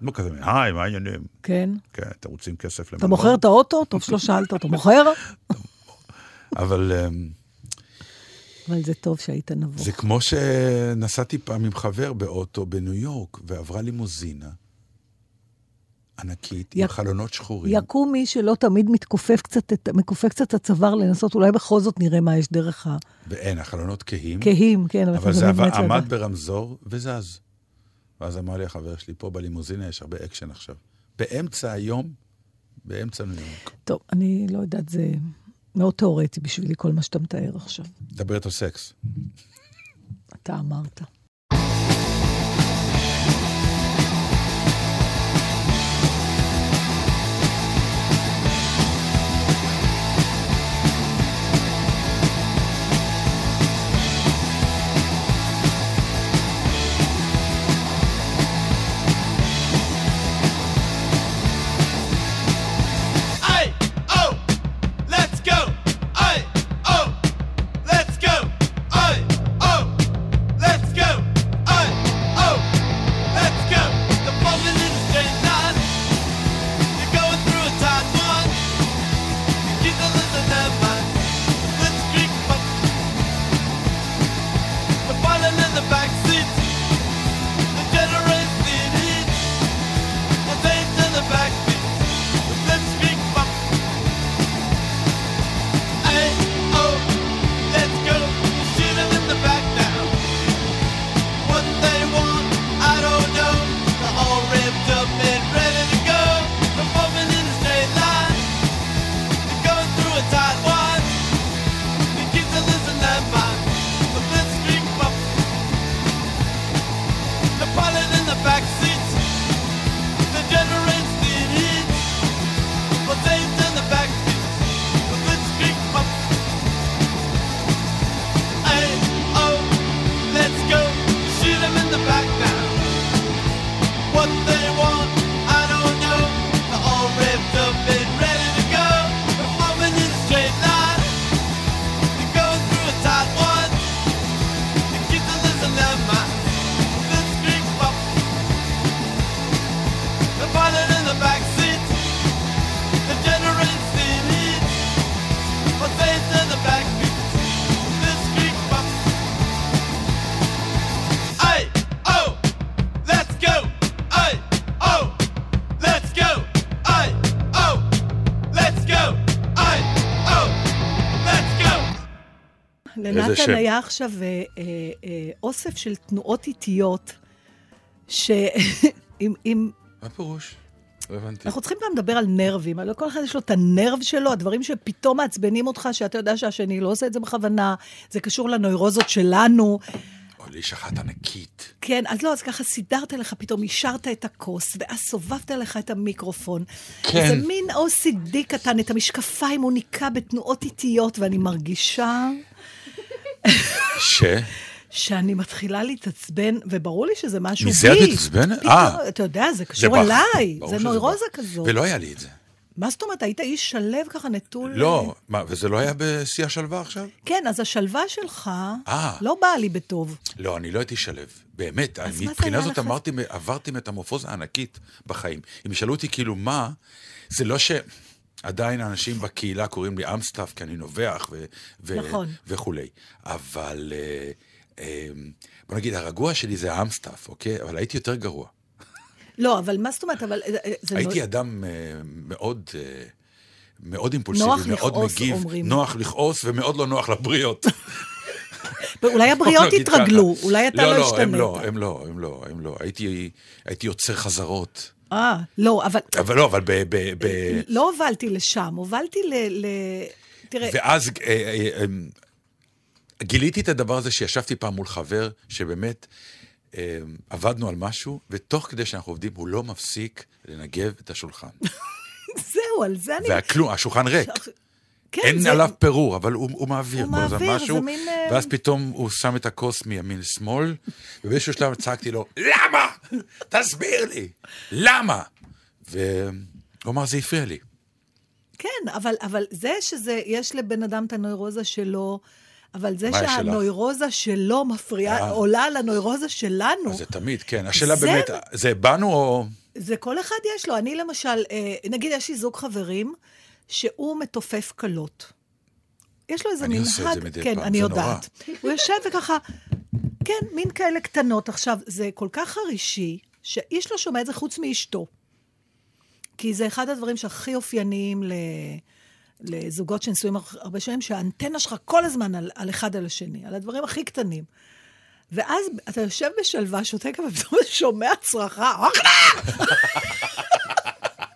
S2: לא כזה, היי, מה העניינים?
S3: כן.
S2: כן, אתם רוצים כסף למלון?
S3: אתה מוכר את האוטו? טוב שלא שאלת אותו. (laughs) מוכר?
S2: אבל אמ,
S3: אבל זה טוב שהיית נבוך.
S2: זה כמו שנסעתי פעם עם חבר באוטו בניו יורק, ועברה לימוזינה ענקית, עם
S3: יק-
S2: חלונות שחורים.
S3: יקום מי שלא תמיד מתכופף קצת, מכופף קצת את הצוואר לנסות, אולי בכל זאת נראה מה יש דרך
S2: ואין, החלונות כהים.
S3: הכהים, כן, אבל,
S2: אבל זה עבר-. עמד ברמזור וזז. ואז אמר לי החבר שלי, פה בלימוזינה יש הרבה אקשן עכשיו. באמצע היום, באמצע ניו יורק.
S3: טוב, אני לא יודעת, זה מאוד תיאורטי בשבילי כל מה שאתה מתאר עכשיו.
S2: מדברת על סקס.
S3: אתה אמרת. לנתן? היה עכשיו אה, אה, אה, אוסף של תנועות איטיות, ש... (laughs) אם, אם...
S2: מה פירוש? לא הבנתי.
S3: אנחנו צריכים פעם לדבר על נרבים, אבל לכל אחד יש לו את הנרב שלו, הדברים שפתאום מעצבנים אותך, שאתה יודע שהשני לא עושה את זה בכוונה, זה קשור לנוירוזות שלנו.
S2: או לי יש אחת ענקית.
S3: כן, אז לא, אז ככה סידרת לך, פתאום אישרת את הכוס, ואז סובבת לך את המיקרופון.
S2: כן.
S3: זה מין OCD קטן, את המשקפיים הוא ניקה בתנועות איטיות, ואני מרגישה
S2: ש?
S3: שאני מתחילה להתעצבן, וברור לי שזה משהו בי.
S2: מזה את מתעצבנת? אה.
S3: אתה יודע, זה קשור. אליי, זה נוירוזה. כזאת.
S2: ולא היה לי את זה.
S3: מה זאת אומרת, היית איש שלו ככה נטול...
S2: לא, מה, וזה לא היה בשיא השלווה עכשיו?
S3: כן, אז השלווה שלך
S2: אה.
S3: לא באה לי בטוב.
S2: לא, אני לא הייתי שלו. באמת, מבחינה זאת
S3: לך?
S2: אמרתי, עברתי מטמורפוזה ענקית בחיים. אם ישאלו אותי כאילו מה, זה לא ש... עדיין האנשים בקהילה קוראים לי אמסטף, כי אני נובח ו- ו-
S3: נכון.
S2: וכולי. אבל אה, אה, בוא נגיד, הרגוע שלי זה האמסטף, אוקיי? אבל הייתי יותר גרוע.
S3: לא, אבל מה זאת אומרת, אבל אה, אה, זה...
S2: הייתי
S3: לא...
S2: אדם מאוד... מאוד אימפולסיבי,
S3: נוח
S2: מאוד
S3: לכעוס,
S2: מגיב,
S3: אומרים.
S2: נוח לכעוס ומאוד לא נוח לבריות. (laughs)
S3: אולי
S2: ככה.
S3: יתרגלו, אולי אתה לא
S2: לא,
S3: השתנית.
S2: הם לא, הם לא, הם לא, הם לא. הייתי, הייתי יוצר חזרות.
S3: אה, לא, אבל
S2: אבל לא, אבל ב... ב, ב
S3: לא הובלתי לשם, הובלתי ל... ל... תראה,
S2: ואז אה, אה, אה, גיליתי את הדבר הזה שישבתי פעם מול חבר, שבאמת אה, עבדנו על משהו, ותוך כדי שאנחנו עובדים, הוא לא מפסיק לנגב את השולחן. (laughs)
S3: זהו, על זה אני...
S2: והכלום, השולחן ריק.
S3: כן,
S2: אין
S3: זה...
S2: עליו פירור, אבל הוא, הוא מעביר
S3: הוא מעביר,
S2: משהו,
S3: זה מין, אה,
S2: ואז פתאום הוא שם את הכוס מימין לשמאל, ובאיזשהו שלב צעקתי לו, למה? תסביר לי, למה? והוא אמר, זה הפריע לי.
S3: כן, אבל, אבל זה שזה, יש לבן אדם את הנוירוזה שלו, אבל זה? שהנוירוזה שלו מפריעה,
S2: אה.
S3: עולה על הנוירוזה שלנו,
S2: זה תמיד, כן. השאלה
S3: זה-
S2: באמת, זה בנו או...
S3: זה כל אחד יש לו. אני למשל, אה, נגיד יש לי זוג חברים שהוא מתופף כלות. יש לו איזה
S2: אני
S3: מנהג...
S2: עושה את זה מדי
S3: כן,
S2: פעם,
S3: אני
S2: זה נורא.
S3: יודעת. הוא יושב וככה, כן, מין כאלה קטנות. עכשיו, זה כל כך חרישי, שאיש לא שומע את זה חוץ מאשתו. כי זה אחד הדברים שהכי אופייניים ל... לזוגות שנשואים הרבה שנים, שהאנטנה שלך כל הזמן על, על אחד על השני, על הדברים הכי קטנים. ואז אתה יושב בשלווה, שותה קפה, ופתאום אתה שומע צרחה, אוכלה!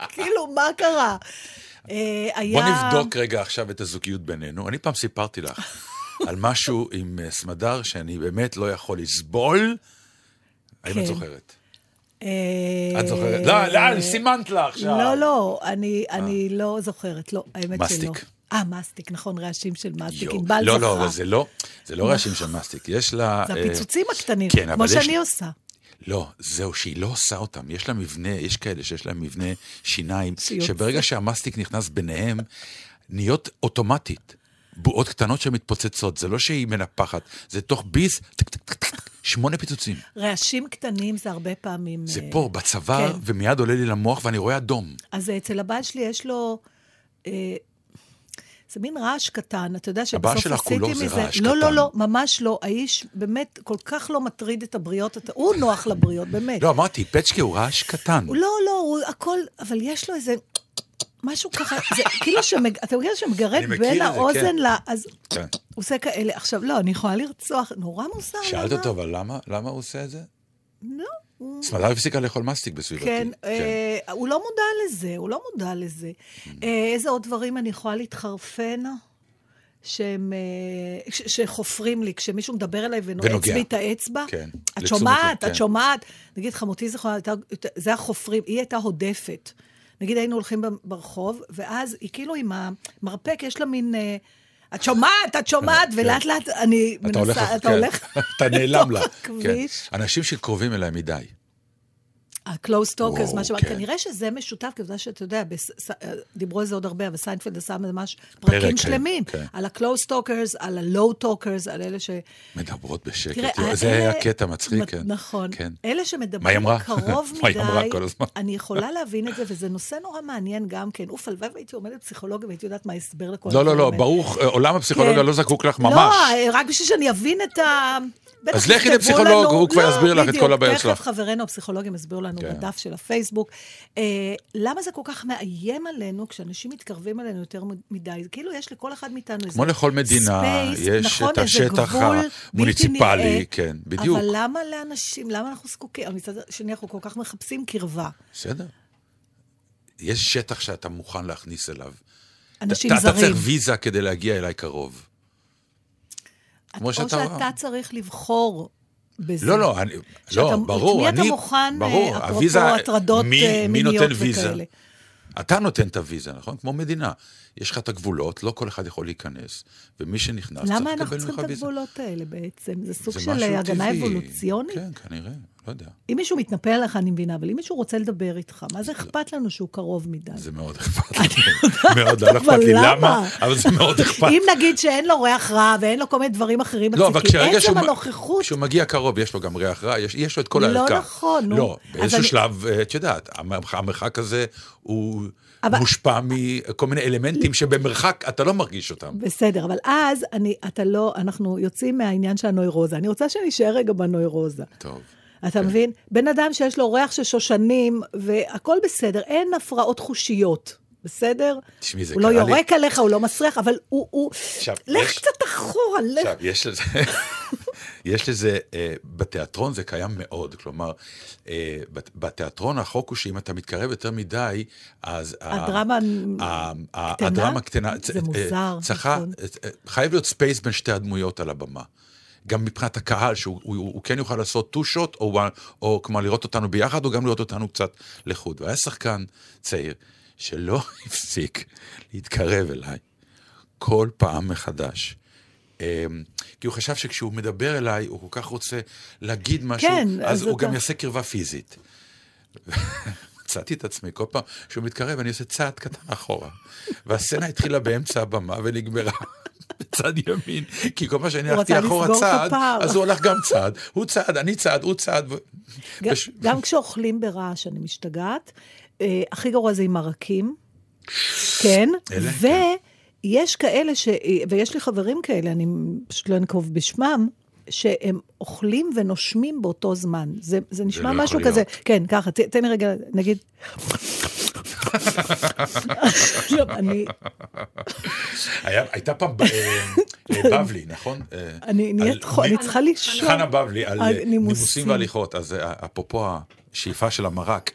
S3: (laughs) כאילו, מה קרה? אה, היה...
S2: בוא נבדוק רגע עכשיו את הזוגיות בינינו. אני פעם סיפרתי לך (laughs) על משהו עם אה, סמדר שאני באמת לא יכול לסבול. האם
S3: כן.
S2: את זוכרת?
S3: אה,
S2: את זוכרת? לא, לא, סימנת לה עכשיו.
S3: לא, לא, אני, אני לא זוכרת, לא, האמת שלא.
S2: מסטיק.
S3: אה, מסטיק, נכון, רעשים של מסטיק. ענבל
S2: לא,
S3: זכרה.
S2: לא, אבל זה לא, זה לא רעשים של מסטיק. יש לה...
S3: זה הפיצוצים הקטנים,
S2: כן, אבל
S3: כמו שאני עושה.
S2: לא, זהו, שהיא לא עושה אותם. יש לה מבנה, יש כאלה שיש להם מבנה שיניים. שברגע שהמסטיק נכנס ביניהם, נהיות אוטומטית. בועות קטנות שמתפוצצות, זה לא שהיא מנפחת, זה תוך ביס, טק, טק, טק, טק, שמונה פיצוצים.
S3: רעשים קטנים זה הרבה פעמים...
S2: זה
S3: אה,
S2: פה, בצוואר,
S3: כן.
S2: ומיד עולה לי למוח ואני רואה אדום.
S3: אז אצל הבעל שלי יש לו... אה, זה מין רעש קטן, אתה יודע שבסוף
S2: שלך כולו
S3: עשיתי
S2: זה
S3: מזה...
S2: רעש
S3: לא, לא,
S2: קטן.
S3: לא, ממש לא. האיש באמת כל כך לא מטריד את הבריות, אתה- הוא נוח לבריות, באמת.
S2: לא, אמרתי, פצ'קה הוא רעש קטן.
S3: לא, לא, הוא הכל, אבל יש לו איזה... משהו ככה, זה כאילו שמג... אתה מכיר שמגרד בין האוזן
S2: כן.
S3: ל... אז
S2: כן.
S3: הוא עושה כאלה. עכשיו, לא, אני יכולה לרצוח, נורא מוזר.
S2: שאלת
S3: למה?
S2: אותו, אבל למה, למה הוא עושה את זה?
S3: לא.
S2: סמדר הפסיקה לאכול מסטיק בסביבתי.
S3: כן, אה, הוא לא מודע לזה, הוא לא מודע לזה. אה, איזה עוד דברים אני יכולה להתחרפן? שהם, אה, ש- שחופרים לי, כשמישהו מדבר אליי ונועץ. בי את האצבע.
S2: כן,
S3: את שומעת,
S2: לב,
S3: את
S2: כן.
S3: שומעת. נגיד, חמותי זכרונה, הייתה- זה החופרים, היא הייתה הודפת. נגיד, היינו הולכים ברחוב, ואז היא כאילו עם המרפק, יש לה מין... אה, את שומעת, את שומעת,
S2: כן.
S3: ולאט לאט אני מנסה, אתה
S2: כן.
S3: הולך... (laughs)
S2: אתה נעלם לה. כן. אנשים שקרובים אליי מדי.
S3: ה-close talkers, מה שאמרת,
S2: כן.
S3: כנראה שזה משותף, כי עובדה שאתה יודע, ס- דיברו על זה עוד הרבה, אבל סיינפלד עשה ממש
S2: פרק,
S3: פרקים
S2: כן,
S3: שלמים,
S2: כן.
S3: על ה-close talkers, על ה-low talkers, על אלה ש...
S2: מדברות בשקט. זה היה קטע מצחיק, כן.
S3: נכון.
S2: כן.
S3: אלה שמדברים? קרוב (laughs) מדי? אני יכולה להבין את זה, וזה נושא נורא מעניין גם כן. אוף, הלוואי והייתי עומדת בפסיכולוגיה והייתי יודעת מה ההסבר לכל
S2: לא, לא, לא. ברוך, אה, עולם הפסיכולוגיה. לא זקוק לך ממש.
S3: לא, רק בשביל שאני אבין את ה...
S2: אז לכי לפסיכולוג, הוא כבר
S3: לא,
S2: יסביר לך את כל הבעיות שלך.
S3: תכף חברינו הפסיכולוגים יסבירו לנו שלנו,
S2: כן.
S3: בדף של הפייסבוק. אה, למה זה כל כך מאיים עלינו כשאנשים מתקרבים אלינו יותר מדי? כאילו יש לכל אחד מאיתנו איזה
S2: כמו לכל מדינה,
S3: space,
S2: יש
S3: נכון,
S2: את השטח המוניציפלי. כן, בדיוק.
S3: אבל למה לאנשים, למה אנחנו זקוקים? מצד שני, אנחנו כל כך מחפשים קרבה.
S2: בסדר. יש שטח שאתה מוכן להכניס אליו.
S3: אנשים
S2: אתה, אתה
S3: זרים.
S2: צריך ויזה כדי להגיע אליי קרוב. כמו
S3: או
S2: שאתה-
S3: שאתה צריך לבחור בזה.
S2: לא, לא, אני,
S3: שאתה-
S2: לא, ברור,
S3: את מי
S2: אני,
S3: אתה מוכן,
S2: ברור,
S3: אה, אפרופו
S2: הוויזה,
S3: הטרדות,
S2: מי,
S3: אה,
S2: מי
S3: מיניות
S2: נותן ויזה?
S3: וכאלה.
S2: אתה נותן את הוויזה, נכון? כמו מדינה. יש לך את הגבולות, לא כל אחד יכול להיכנס, ומי שנכנס צריך
S3: למה
S2: לקבל
S3: אנחנו צריכים
S2: ממך
S3: את
S2: ויזה.
S3: הגבולות האלה בעצם? זה סוג
S2: זה
S3: של אה, הגנה
S2: טבעי.
S3: אבולוציונית?
S2: כן, כנראה, לא יודע.
S3: אם מישהו מתנפל עליך, אני מבינה, אבל אם מישהו רוצה לדבר איתך, מה זה אכפת לנו שהוא קרוב מדי?
S2: זה מאוד אכפת לי. מאוד, לא אכפת לי
S3: למה?
S2: אבל זה מאוד אכפת.
S3: אם נגיד שאין לו ריח רע ואין לו כל מיני דברים אחרים
S2: לא, אבל
S3: עצם
S2: שהוא,
S3: הנוכחות,
S2: כשהוא מגיע קרוב, יש לו גם ריח רע, יש, לו את כל
S3: לא
S2: הערכה.
S3: נכון, נו.
S2: לא, באיזשהו שלב, אה, את יודעת, המרחק, המרחק הזה הוא
S3: אבל-
S2: מושפע מכל מיני אלמנטים שבמרחק אתה לא מרגיש אותם.
S3: בסדר, אבל אז אני, אתה לא, אנחנו יוצאים מהעניין של הנוירוזה. אני רוצה שנשאר רגע בנוירוזה.
S2: טוב.
S3: אתה מבין? בן אדם שיש לו ריח של שושנים, והכול בסדר, אין הפרעות חושיות. בסדר?
S2: תשמעי, זה
S3: הוא לא
S2: קרה לי-
S3: יורק עליך, הוא לא מסריח, אבל הוא... הוא...
S2: עכשיו,
S3: לך
S2: יש-
S3: קצת אחורה, לך.
S2: עכשיו, יש לזה, (laughs) יש לזה, אה, בתיאטרון זה קיים מאוד, כלומר, בת- בתיאטרון החוק הוא שאם אתה מתקרב יותר מדי, אז...
S3: הדרמה קטנה?
S2: הדרמה קטנה.
S3: זה
S2: אה,
S3: מוזר,
S2: צריכה,
S3: נכון.
S2: חייב להיות space בין שתי הדמויות על הבמה. גם מבחינת הקהל, שהוא הוא, הוא כן יוכל לעשות two shot, או, או כלומר לראות אותנו ביחד, או גם לראות אותנו קצת לחוד. והיה שחקן צעיר שלא (laughs) הפסיק להתקרב אליי כל פעם מחדש. אמ, כי הוא חשב שכשהוא מדבר אליי, הוא כל כך רוצה להגיד משהו,
S3: כן,
S2: אז
S3: אז
S2: הוא
S3: אתה-
S2: גם יעשה קרבה פיזית. מצאתי את עצמי, כל פעם שהוא מתקרב, אני עושה צעד קטן אחורה. והסצנה התחילה באמצע הבמה ונגמרה (laughs) בצד ימין, כי כל פעם שאני הלכתי אחורה צעד. אז הוא הלך גם צעד, הוא צעד, אני צעד, הוא צעד.
S3: גם, כשאוכלים ברעש, אני משתגעת. אה, הכי גרוע זה עם מרקים. כן.
S2: אלה, כן.
S3: ויש כאלה, ש... ויש לי חברים כאלה, אני פשוט לא אנקוב בשמם, שהם אוכלים ונושמים באותו זמן. זה, זה נשמע
S2: לא
S3: משהו כזה,
S2: להיות.
S3: כן, ככה, ת, תן לי רגע, נגיד... לא, אני,
S2: הייתה פעם אה, אה, בבלי, נכון? אה,
S3: אני נהיית אני צריכה לישון.
S2: חנה בבלי, על
S3: נימוסים.
S2: והליכות. אז אפרופו השאיפה של המרק,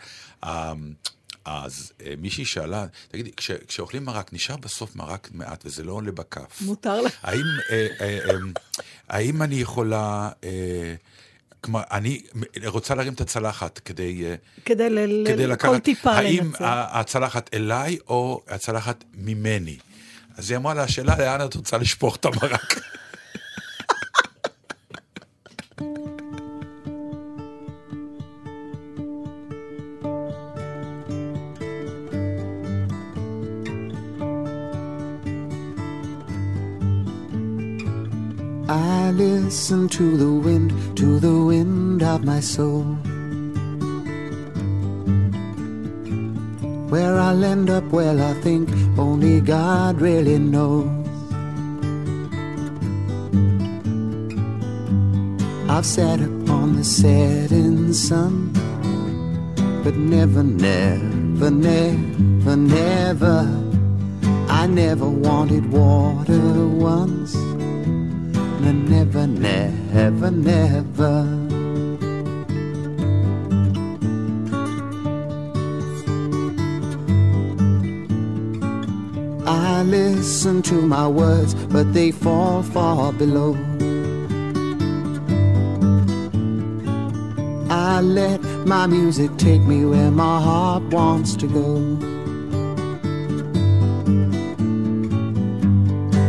S2: אז אה, מישהי שאלה, תגידי, כש- כשאוכלים מרק, נשאר בסוף מרק מעט וזה לא עולה בכף.
S3: מותר לך.
S2: האם, אה, אה, אה, האם אני יכולה... אה, כלומר, אני רוצה להרים את הצלחת כדי, אה,
S3: כדי, ל- ל-
S2: כדי
S3: כל
S2: לקחת,
S3: טיפה
S2: האם
S3: לנצל.
S2: ה- הצלחת אליי או הצלחת ממני? אז היא אמרה לה, השאלה לאן את רוצה לשפוך את המרק?
S5: I listen to the wind, to the wind of my soul. Where I'll end up, well, I think only God really knows. I've sat upon the setting sun, but never, never, never, never. I never wanted water once. No, never, never, never. I listen to my words, but they fall far below. I let my music take me where my heart wants to go.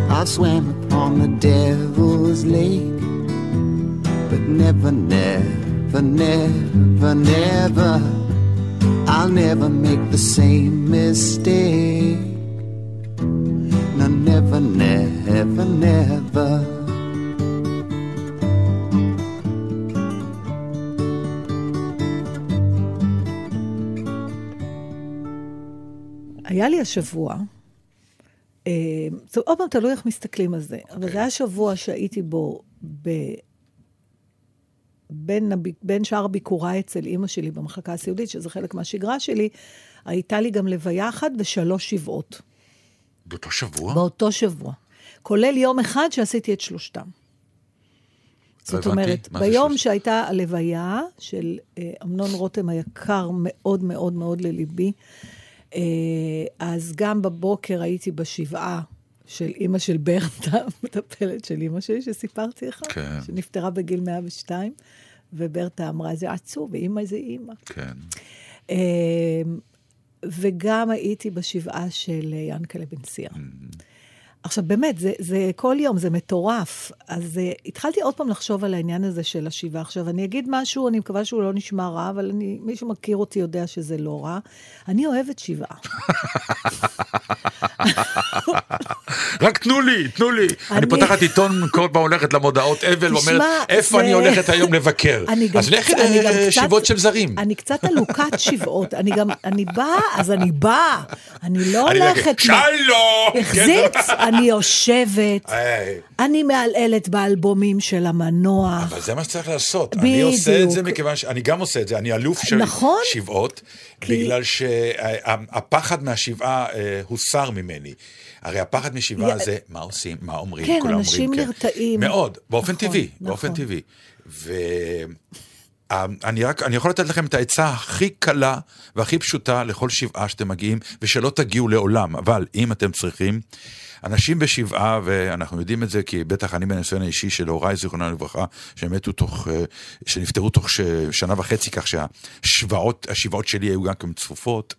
S5: I've swam upon the devil's lake, but never, never, never, never, I'll never make the same mistake. No, never, never, never.
S3: היה לי השבוע, אה, זה עוד פעם תלוי איך מסתכלים על זה, אבל זה היה שבוע שהייתי בו ב... בין, הב- בין שאר ביקוריי אצל אימא שלי במחלקה הסיעודית, שזה חלק מהשגרה שלי, הייתה לי גם לוויה אחת ושלוש שבעות.
S2: באותו שבוע?
S3: באותו שבוע. כולל יום אחד שעשיתי את שלושתם. זאת
S2: הבנתי,
S3: אומרת, ביום
S2: שלוש-
S3: שהייתה הלוויה של אה, אמנון רותם היקר מאוד מאוד מאוד לליבי, אה, אז גם בבוקר הייתי בשבעה של אימא של ברטה, (laughs) מטפלת של אימא שלי, שסיפרתי לך,
S2: כן.
S3: שנפטרה בגיל 102, וברטה אמרה, זה עצוב, ואימא זה אימא.
S2: כן.
S3: אה, וגם הייתי בשבעה של אה, ינקלה בן סייר. עכשיו, באמת, זה, זה כל יום, זה מטורף. אז uh, התחלתי עוד פעם לחשוב על העניין הזה של השבעה. עכשיו, אני אגיד משהו, אני מקווה שהוא לא נשמע רע, אבל אני, מי שמכיר אותי יודע שזה לא רע. אני אוהבת שבעה. (laughs) (laughs)
S2: רק תנו לי, תנו לי. אני
S3: אני-
S2: פותחת עיתון, כל פעם הולכת למודעות אבל,
S3: תשמע,
S2: ואומרת, איפה
S3: זה-
S2: אני הולכת היום לבקר? אז לכי
S3: קצת-
S2: לישיבות של זרים.
S3: אני קצת עלוקת שבעות. אני גם, אני באה, אז אני באה. אני לא הולכת...
S2: שלום! כן,
S3: החזיץ, אני יושבת,
S2: היי,
S3: אני מעלעלת באלבומים של המנוח.
S2: אבל זה מה שצריך לעשות. אני עושה את זה
S3: בדיוק.
S2: מכיוון שאני גם עושה את זה, אני אלוף של
S3: נכון.
S2: שבעות,
S3: כי-
S2: בגלל שהפחד מהשבעה אה, הוסר ממני. הרי הפחד משבעה
S3: יא-
S2: זה מה עושים, מה אומרים,
S3: כן,
S2: כולם
S3: אנשים
S2: אומרים, כן.
S3: נרתעים.
S2: מאוד, באופן
S3: נכון,
S2: טבעי,
S3: נכון.
S2: באופן טבעי. ואני רק, אני יכול לתת לכם את העצה הכי קלה והכי פשוטה לכל שבעה שאתם מגיעים, ושלא תגיעו לעולם, אבל אם אתם צריכים, אנשים בשבעה, ואנחנו יודעים את זה, כי בטח אני מהניסיון האישי של הוריי, זיכרונם לברכה, שמתו תוך, אה, שנפטרו תוך שנה וחצי, כך שהשבעות, השבעות שלי היו גם כן צפופות.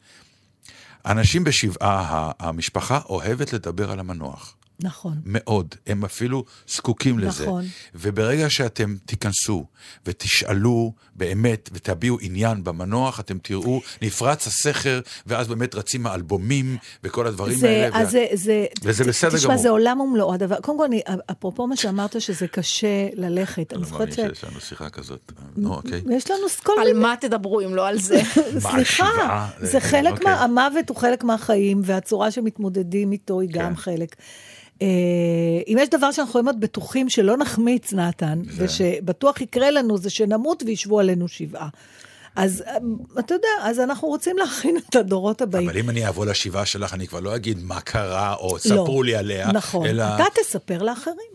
S2: אנשים בשבעה, המשפחה אוהבת לדבר על המנוח.
S3: נכון.
S2: מאוד, הם אפילו זקוקים לזה.
S3: נכון.
S2: וברגע שאתם תיכנסו ותשאלו באמת ותביעו עניין במנוח, אתם תראו, נפרץ הסכר, ואז באמת רצים האלבומים וכל הדברים
S3: זה,
S2: האלה.
S3: אז זה, זה,
S2: וזה
S3: ת-
S2: בסדר
S3: תשמע,
S2: גמור.
S3: זה עולם ומלואו. הדבר, קודם כל, אני, אפרופו מה שאמרת, שזה קשה ללכת, אני
S2: לא
S3: זוכרת
S2: מאמין
S3: ש...
S2: שיש לנו שיחה כזאת. נו, אוקיי.
S3: יש לנו כל
S1: על
S3: מיני...
S1: מה תדברו אם לא על זה? (laughs)
S3: סליחה, זה- חלק
S2: אוקיי.
S3: מה... המוות הוא חלק מהחיים, והצורה שמתמודדים איתו היא גם
S2: כן.
S3: חלק. אה, אם יש דבר שאנחנו יכולים להיות בטוחים שלא נחמיץ, נתן, ושבטוח יקרה לנו, זה שנמות וישבו עלינו שבעה. אז אה, אתה יודע, אז אנחנו רוצים להכין את הדורות הבאים.
S2: אבל אם אני אבוא לשבעה שלך, אני כבר לא אגיד מה קרה, או ספרו לי עליה,
S3: נכון.
S2: אלא...
S3: אתה תספר לאחרים.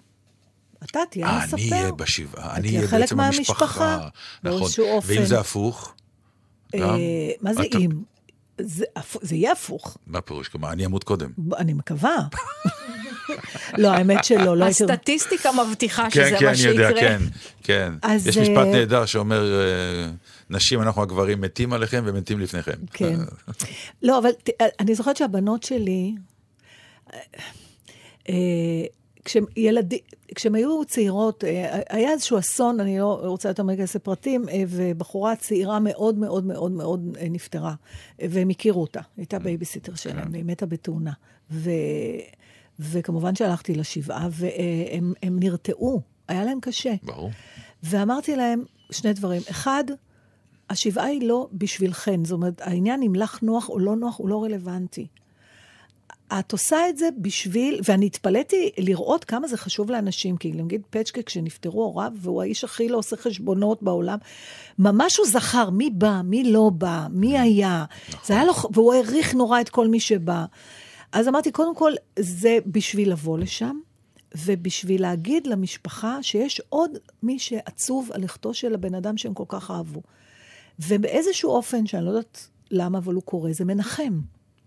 S3: אתה תהיה מספר.
S2: אני אהיה בשבעה, אני אהיה בעצם המשפחה. נכון. ואם זה הפוך?
S3: אה,
S2: גם?
S3: מה זה אם? זה זה יהיה הפוך.
S2: מה פירוש? כלומר, אני אמות קודם.
S3: אני מקווה. (laughs) לא, האמת שלא, לא הייתי...
S1: הסטטיסטיקה מבטיחה
S2: כן,
S1: שזה
S2: כן,
S1: מה
S2: אני יודע,
S1: שיקרה.
S2: כן, כן. יש
S3: אה,
S2: משפט נהדר שאומר, אה, נשים, אנחנו הגברים מתים עליכם ומתים לפניכם.
S3: כן. לא, אבל ת- אני זוכרת שהבנות שלי, אה, כשהם ילדים, כשהם היו צעירות, אה, היה איזשהו אסון, אני לא רוצה יותר להיכנס לפרטים, אה, ובחורה צעירה מאוד מאוד מאוד מאוד אה, נפטרה, אה, והם הכירו אותה, הייתה בייביסיטר שלהם, והיא מתה בתאונה. וכמובן שהלכתי לשבעה, והם הם נרתעו, היה להם קשה.
S2: ברור.
S3: ואמרתי להם שני דברים. אחד, השבעה היא לא בשבילכן. זאת אומרת, העניין אם לך נוח או לא נוח הוא לא רלוונטי. את עושה את זה בשביל, ואני התפלאתי לראות כמה זה חשוב לאנשים, כי נגיד פצ'קה כשנפטרו הוריו, והוא האיש הכי לא עושה חשבונות בעולם, ממש הוא זכר מי בא, מי לא בא, מי היה. זה היה לו, והוא העריך נורא את כל מי שבא. אז אמרתי, קודם כל, זה בשביל לבוא לשם, ובשביל להגיד למשפחה שיש עוד מי שעצוב על לכתו של הבן אדם שהם כל כך אהבו. ובאיזשהו אופן, שאני לא יודעת למה, אבל הוא קורה, זה מנחם.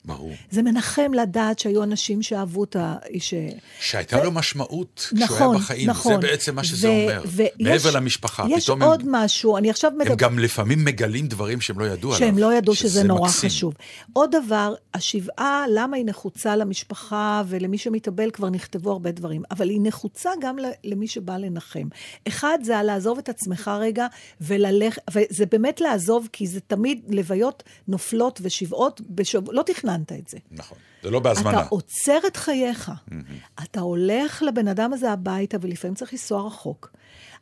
S2: ברור.
S3: זה מנחם לדעת שהיו אנשים שאהבו את האיש...
S2: שהייתה לו משמעות כשהוא
S3: נכון,
S2: היה בחיים.
S3: נכון.
S2: זה בעצם מה שזה
S3: ו-
S2: אומר.
S3: ויש-
S2: מעבר למשפחה.
S3: יש
S2: פתאום
S3: עוד
S2: הם,
S3: משהו, אני עכשיו מדבר...
S2: הם גם לפעמים מגלים דברים שהם לא ידעו עליו.
S3: שהם לא ידעו שזה נורא
S2: מקסים.
S3: חשוב. עוד דבר, השבעה, למה היא נחוצה למשפחה ולמי שמתאבל כבר נכתבו הרבה דברים, אבל היא נחוצה גם למי שבא לנחם. אחד, זה על לעזוב את עצמך רגע וללכת, וזה באמת לעזוב, כי זה תמיד לוויות נופלות ושבעות, בשב... לא תכננת את זה.
S2: נכון. זה לא בהזמנה.
S3: אתה עוצר את חייך. אתה הולך לבן אדם הזה הביתה, ולפעמים צריך לנסוע רחוק.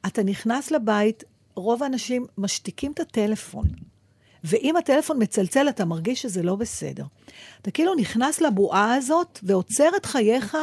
S3: אתה נכנס לבית, רוב האנשים משתיקים את הטלפון. ואם הטלפון מצלצל, אתה מרגיש שזה לא בסדר. אתה כאילו נכנס לבועה הזאת ועוצר את חייך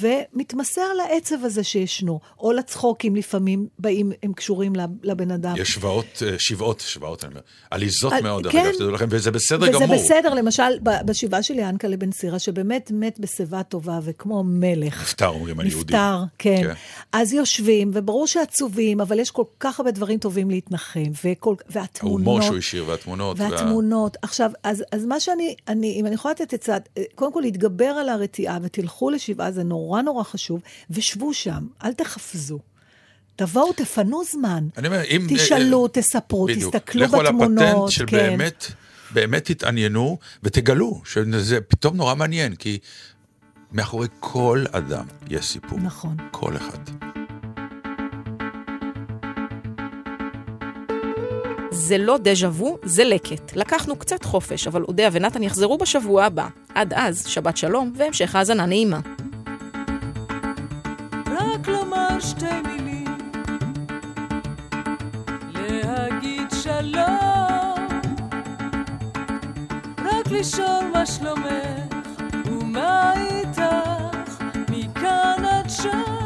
S3: ומתמסר לעצב הזה שישנו, או לצחוקים לפעמים באים, הם קשורים לב- לבן אדם.
S2: יש שבעות, אה, שבעות, שבעות, אני אומר, עליזות
S3: על-
S2: מאוד, דרך
S3: כן.
S2: אגב, שתדעו לכם, וזה בסדר
S3: וזה
S2: גמור.
S3: בסדר, למשל, בשבעה של ינקלה בן סירה, שבאמת מת בשיבה טובה וכמו מלך.
S2: נפטר, אומרים על יהודי.
S3: נפטר, כן.
S2: כן.
S3: אז יושבים, וברור שעצובים, אבל יש כל כך הרבה דברים טובים להתנחם, וכל, והתמונות...
S2: ההומור שהוא השאיר, והתמונות. וה-
S3: והתמונות. עכשיו, אז, אז מה שאני, אני, אם אני יכולה לתת עצה, אה, קודם כל להתגבר על הרתיעה ותלכו לשבעה, זה נורא נורא חשוב, ושבו שם, אל תחפזו. תבואו, תפנו זמן.
S2: אני אומר, אם...
S3: תשאלו,
S2: אה,
S3: תספרו,
S2: בדיוק.
S3: תסתכלו
S2: לכו על הפטנט
S3: בתמונות.
S2: של
S3: כן.
S2: באמת, באמת תתעניינו ותגלו שזה פתאום נורא מעניין, כי מאחורי כל אדם יש סיפור.
S3: נכון.
S2: כל אחד.
S1: זה לא דז'ה וו, זה לקט. לקחנו קצת חופש, אבל אודיה ונתן יחזרו בשבוע הבא. עד אז, שבת שלום והמשך האזנה נעימה.
S6: שלום. רק לשאול מה שלומך ומה איתך מכאן עד שם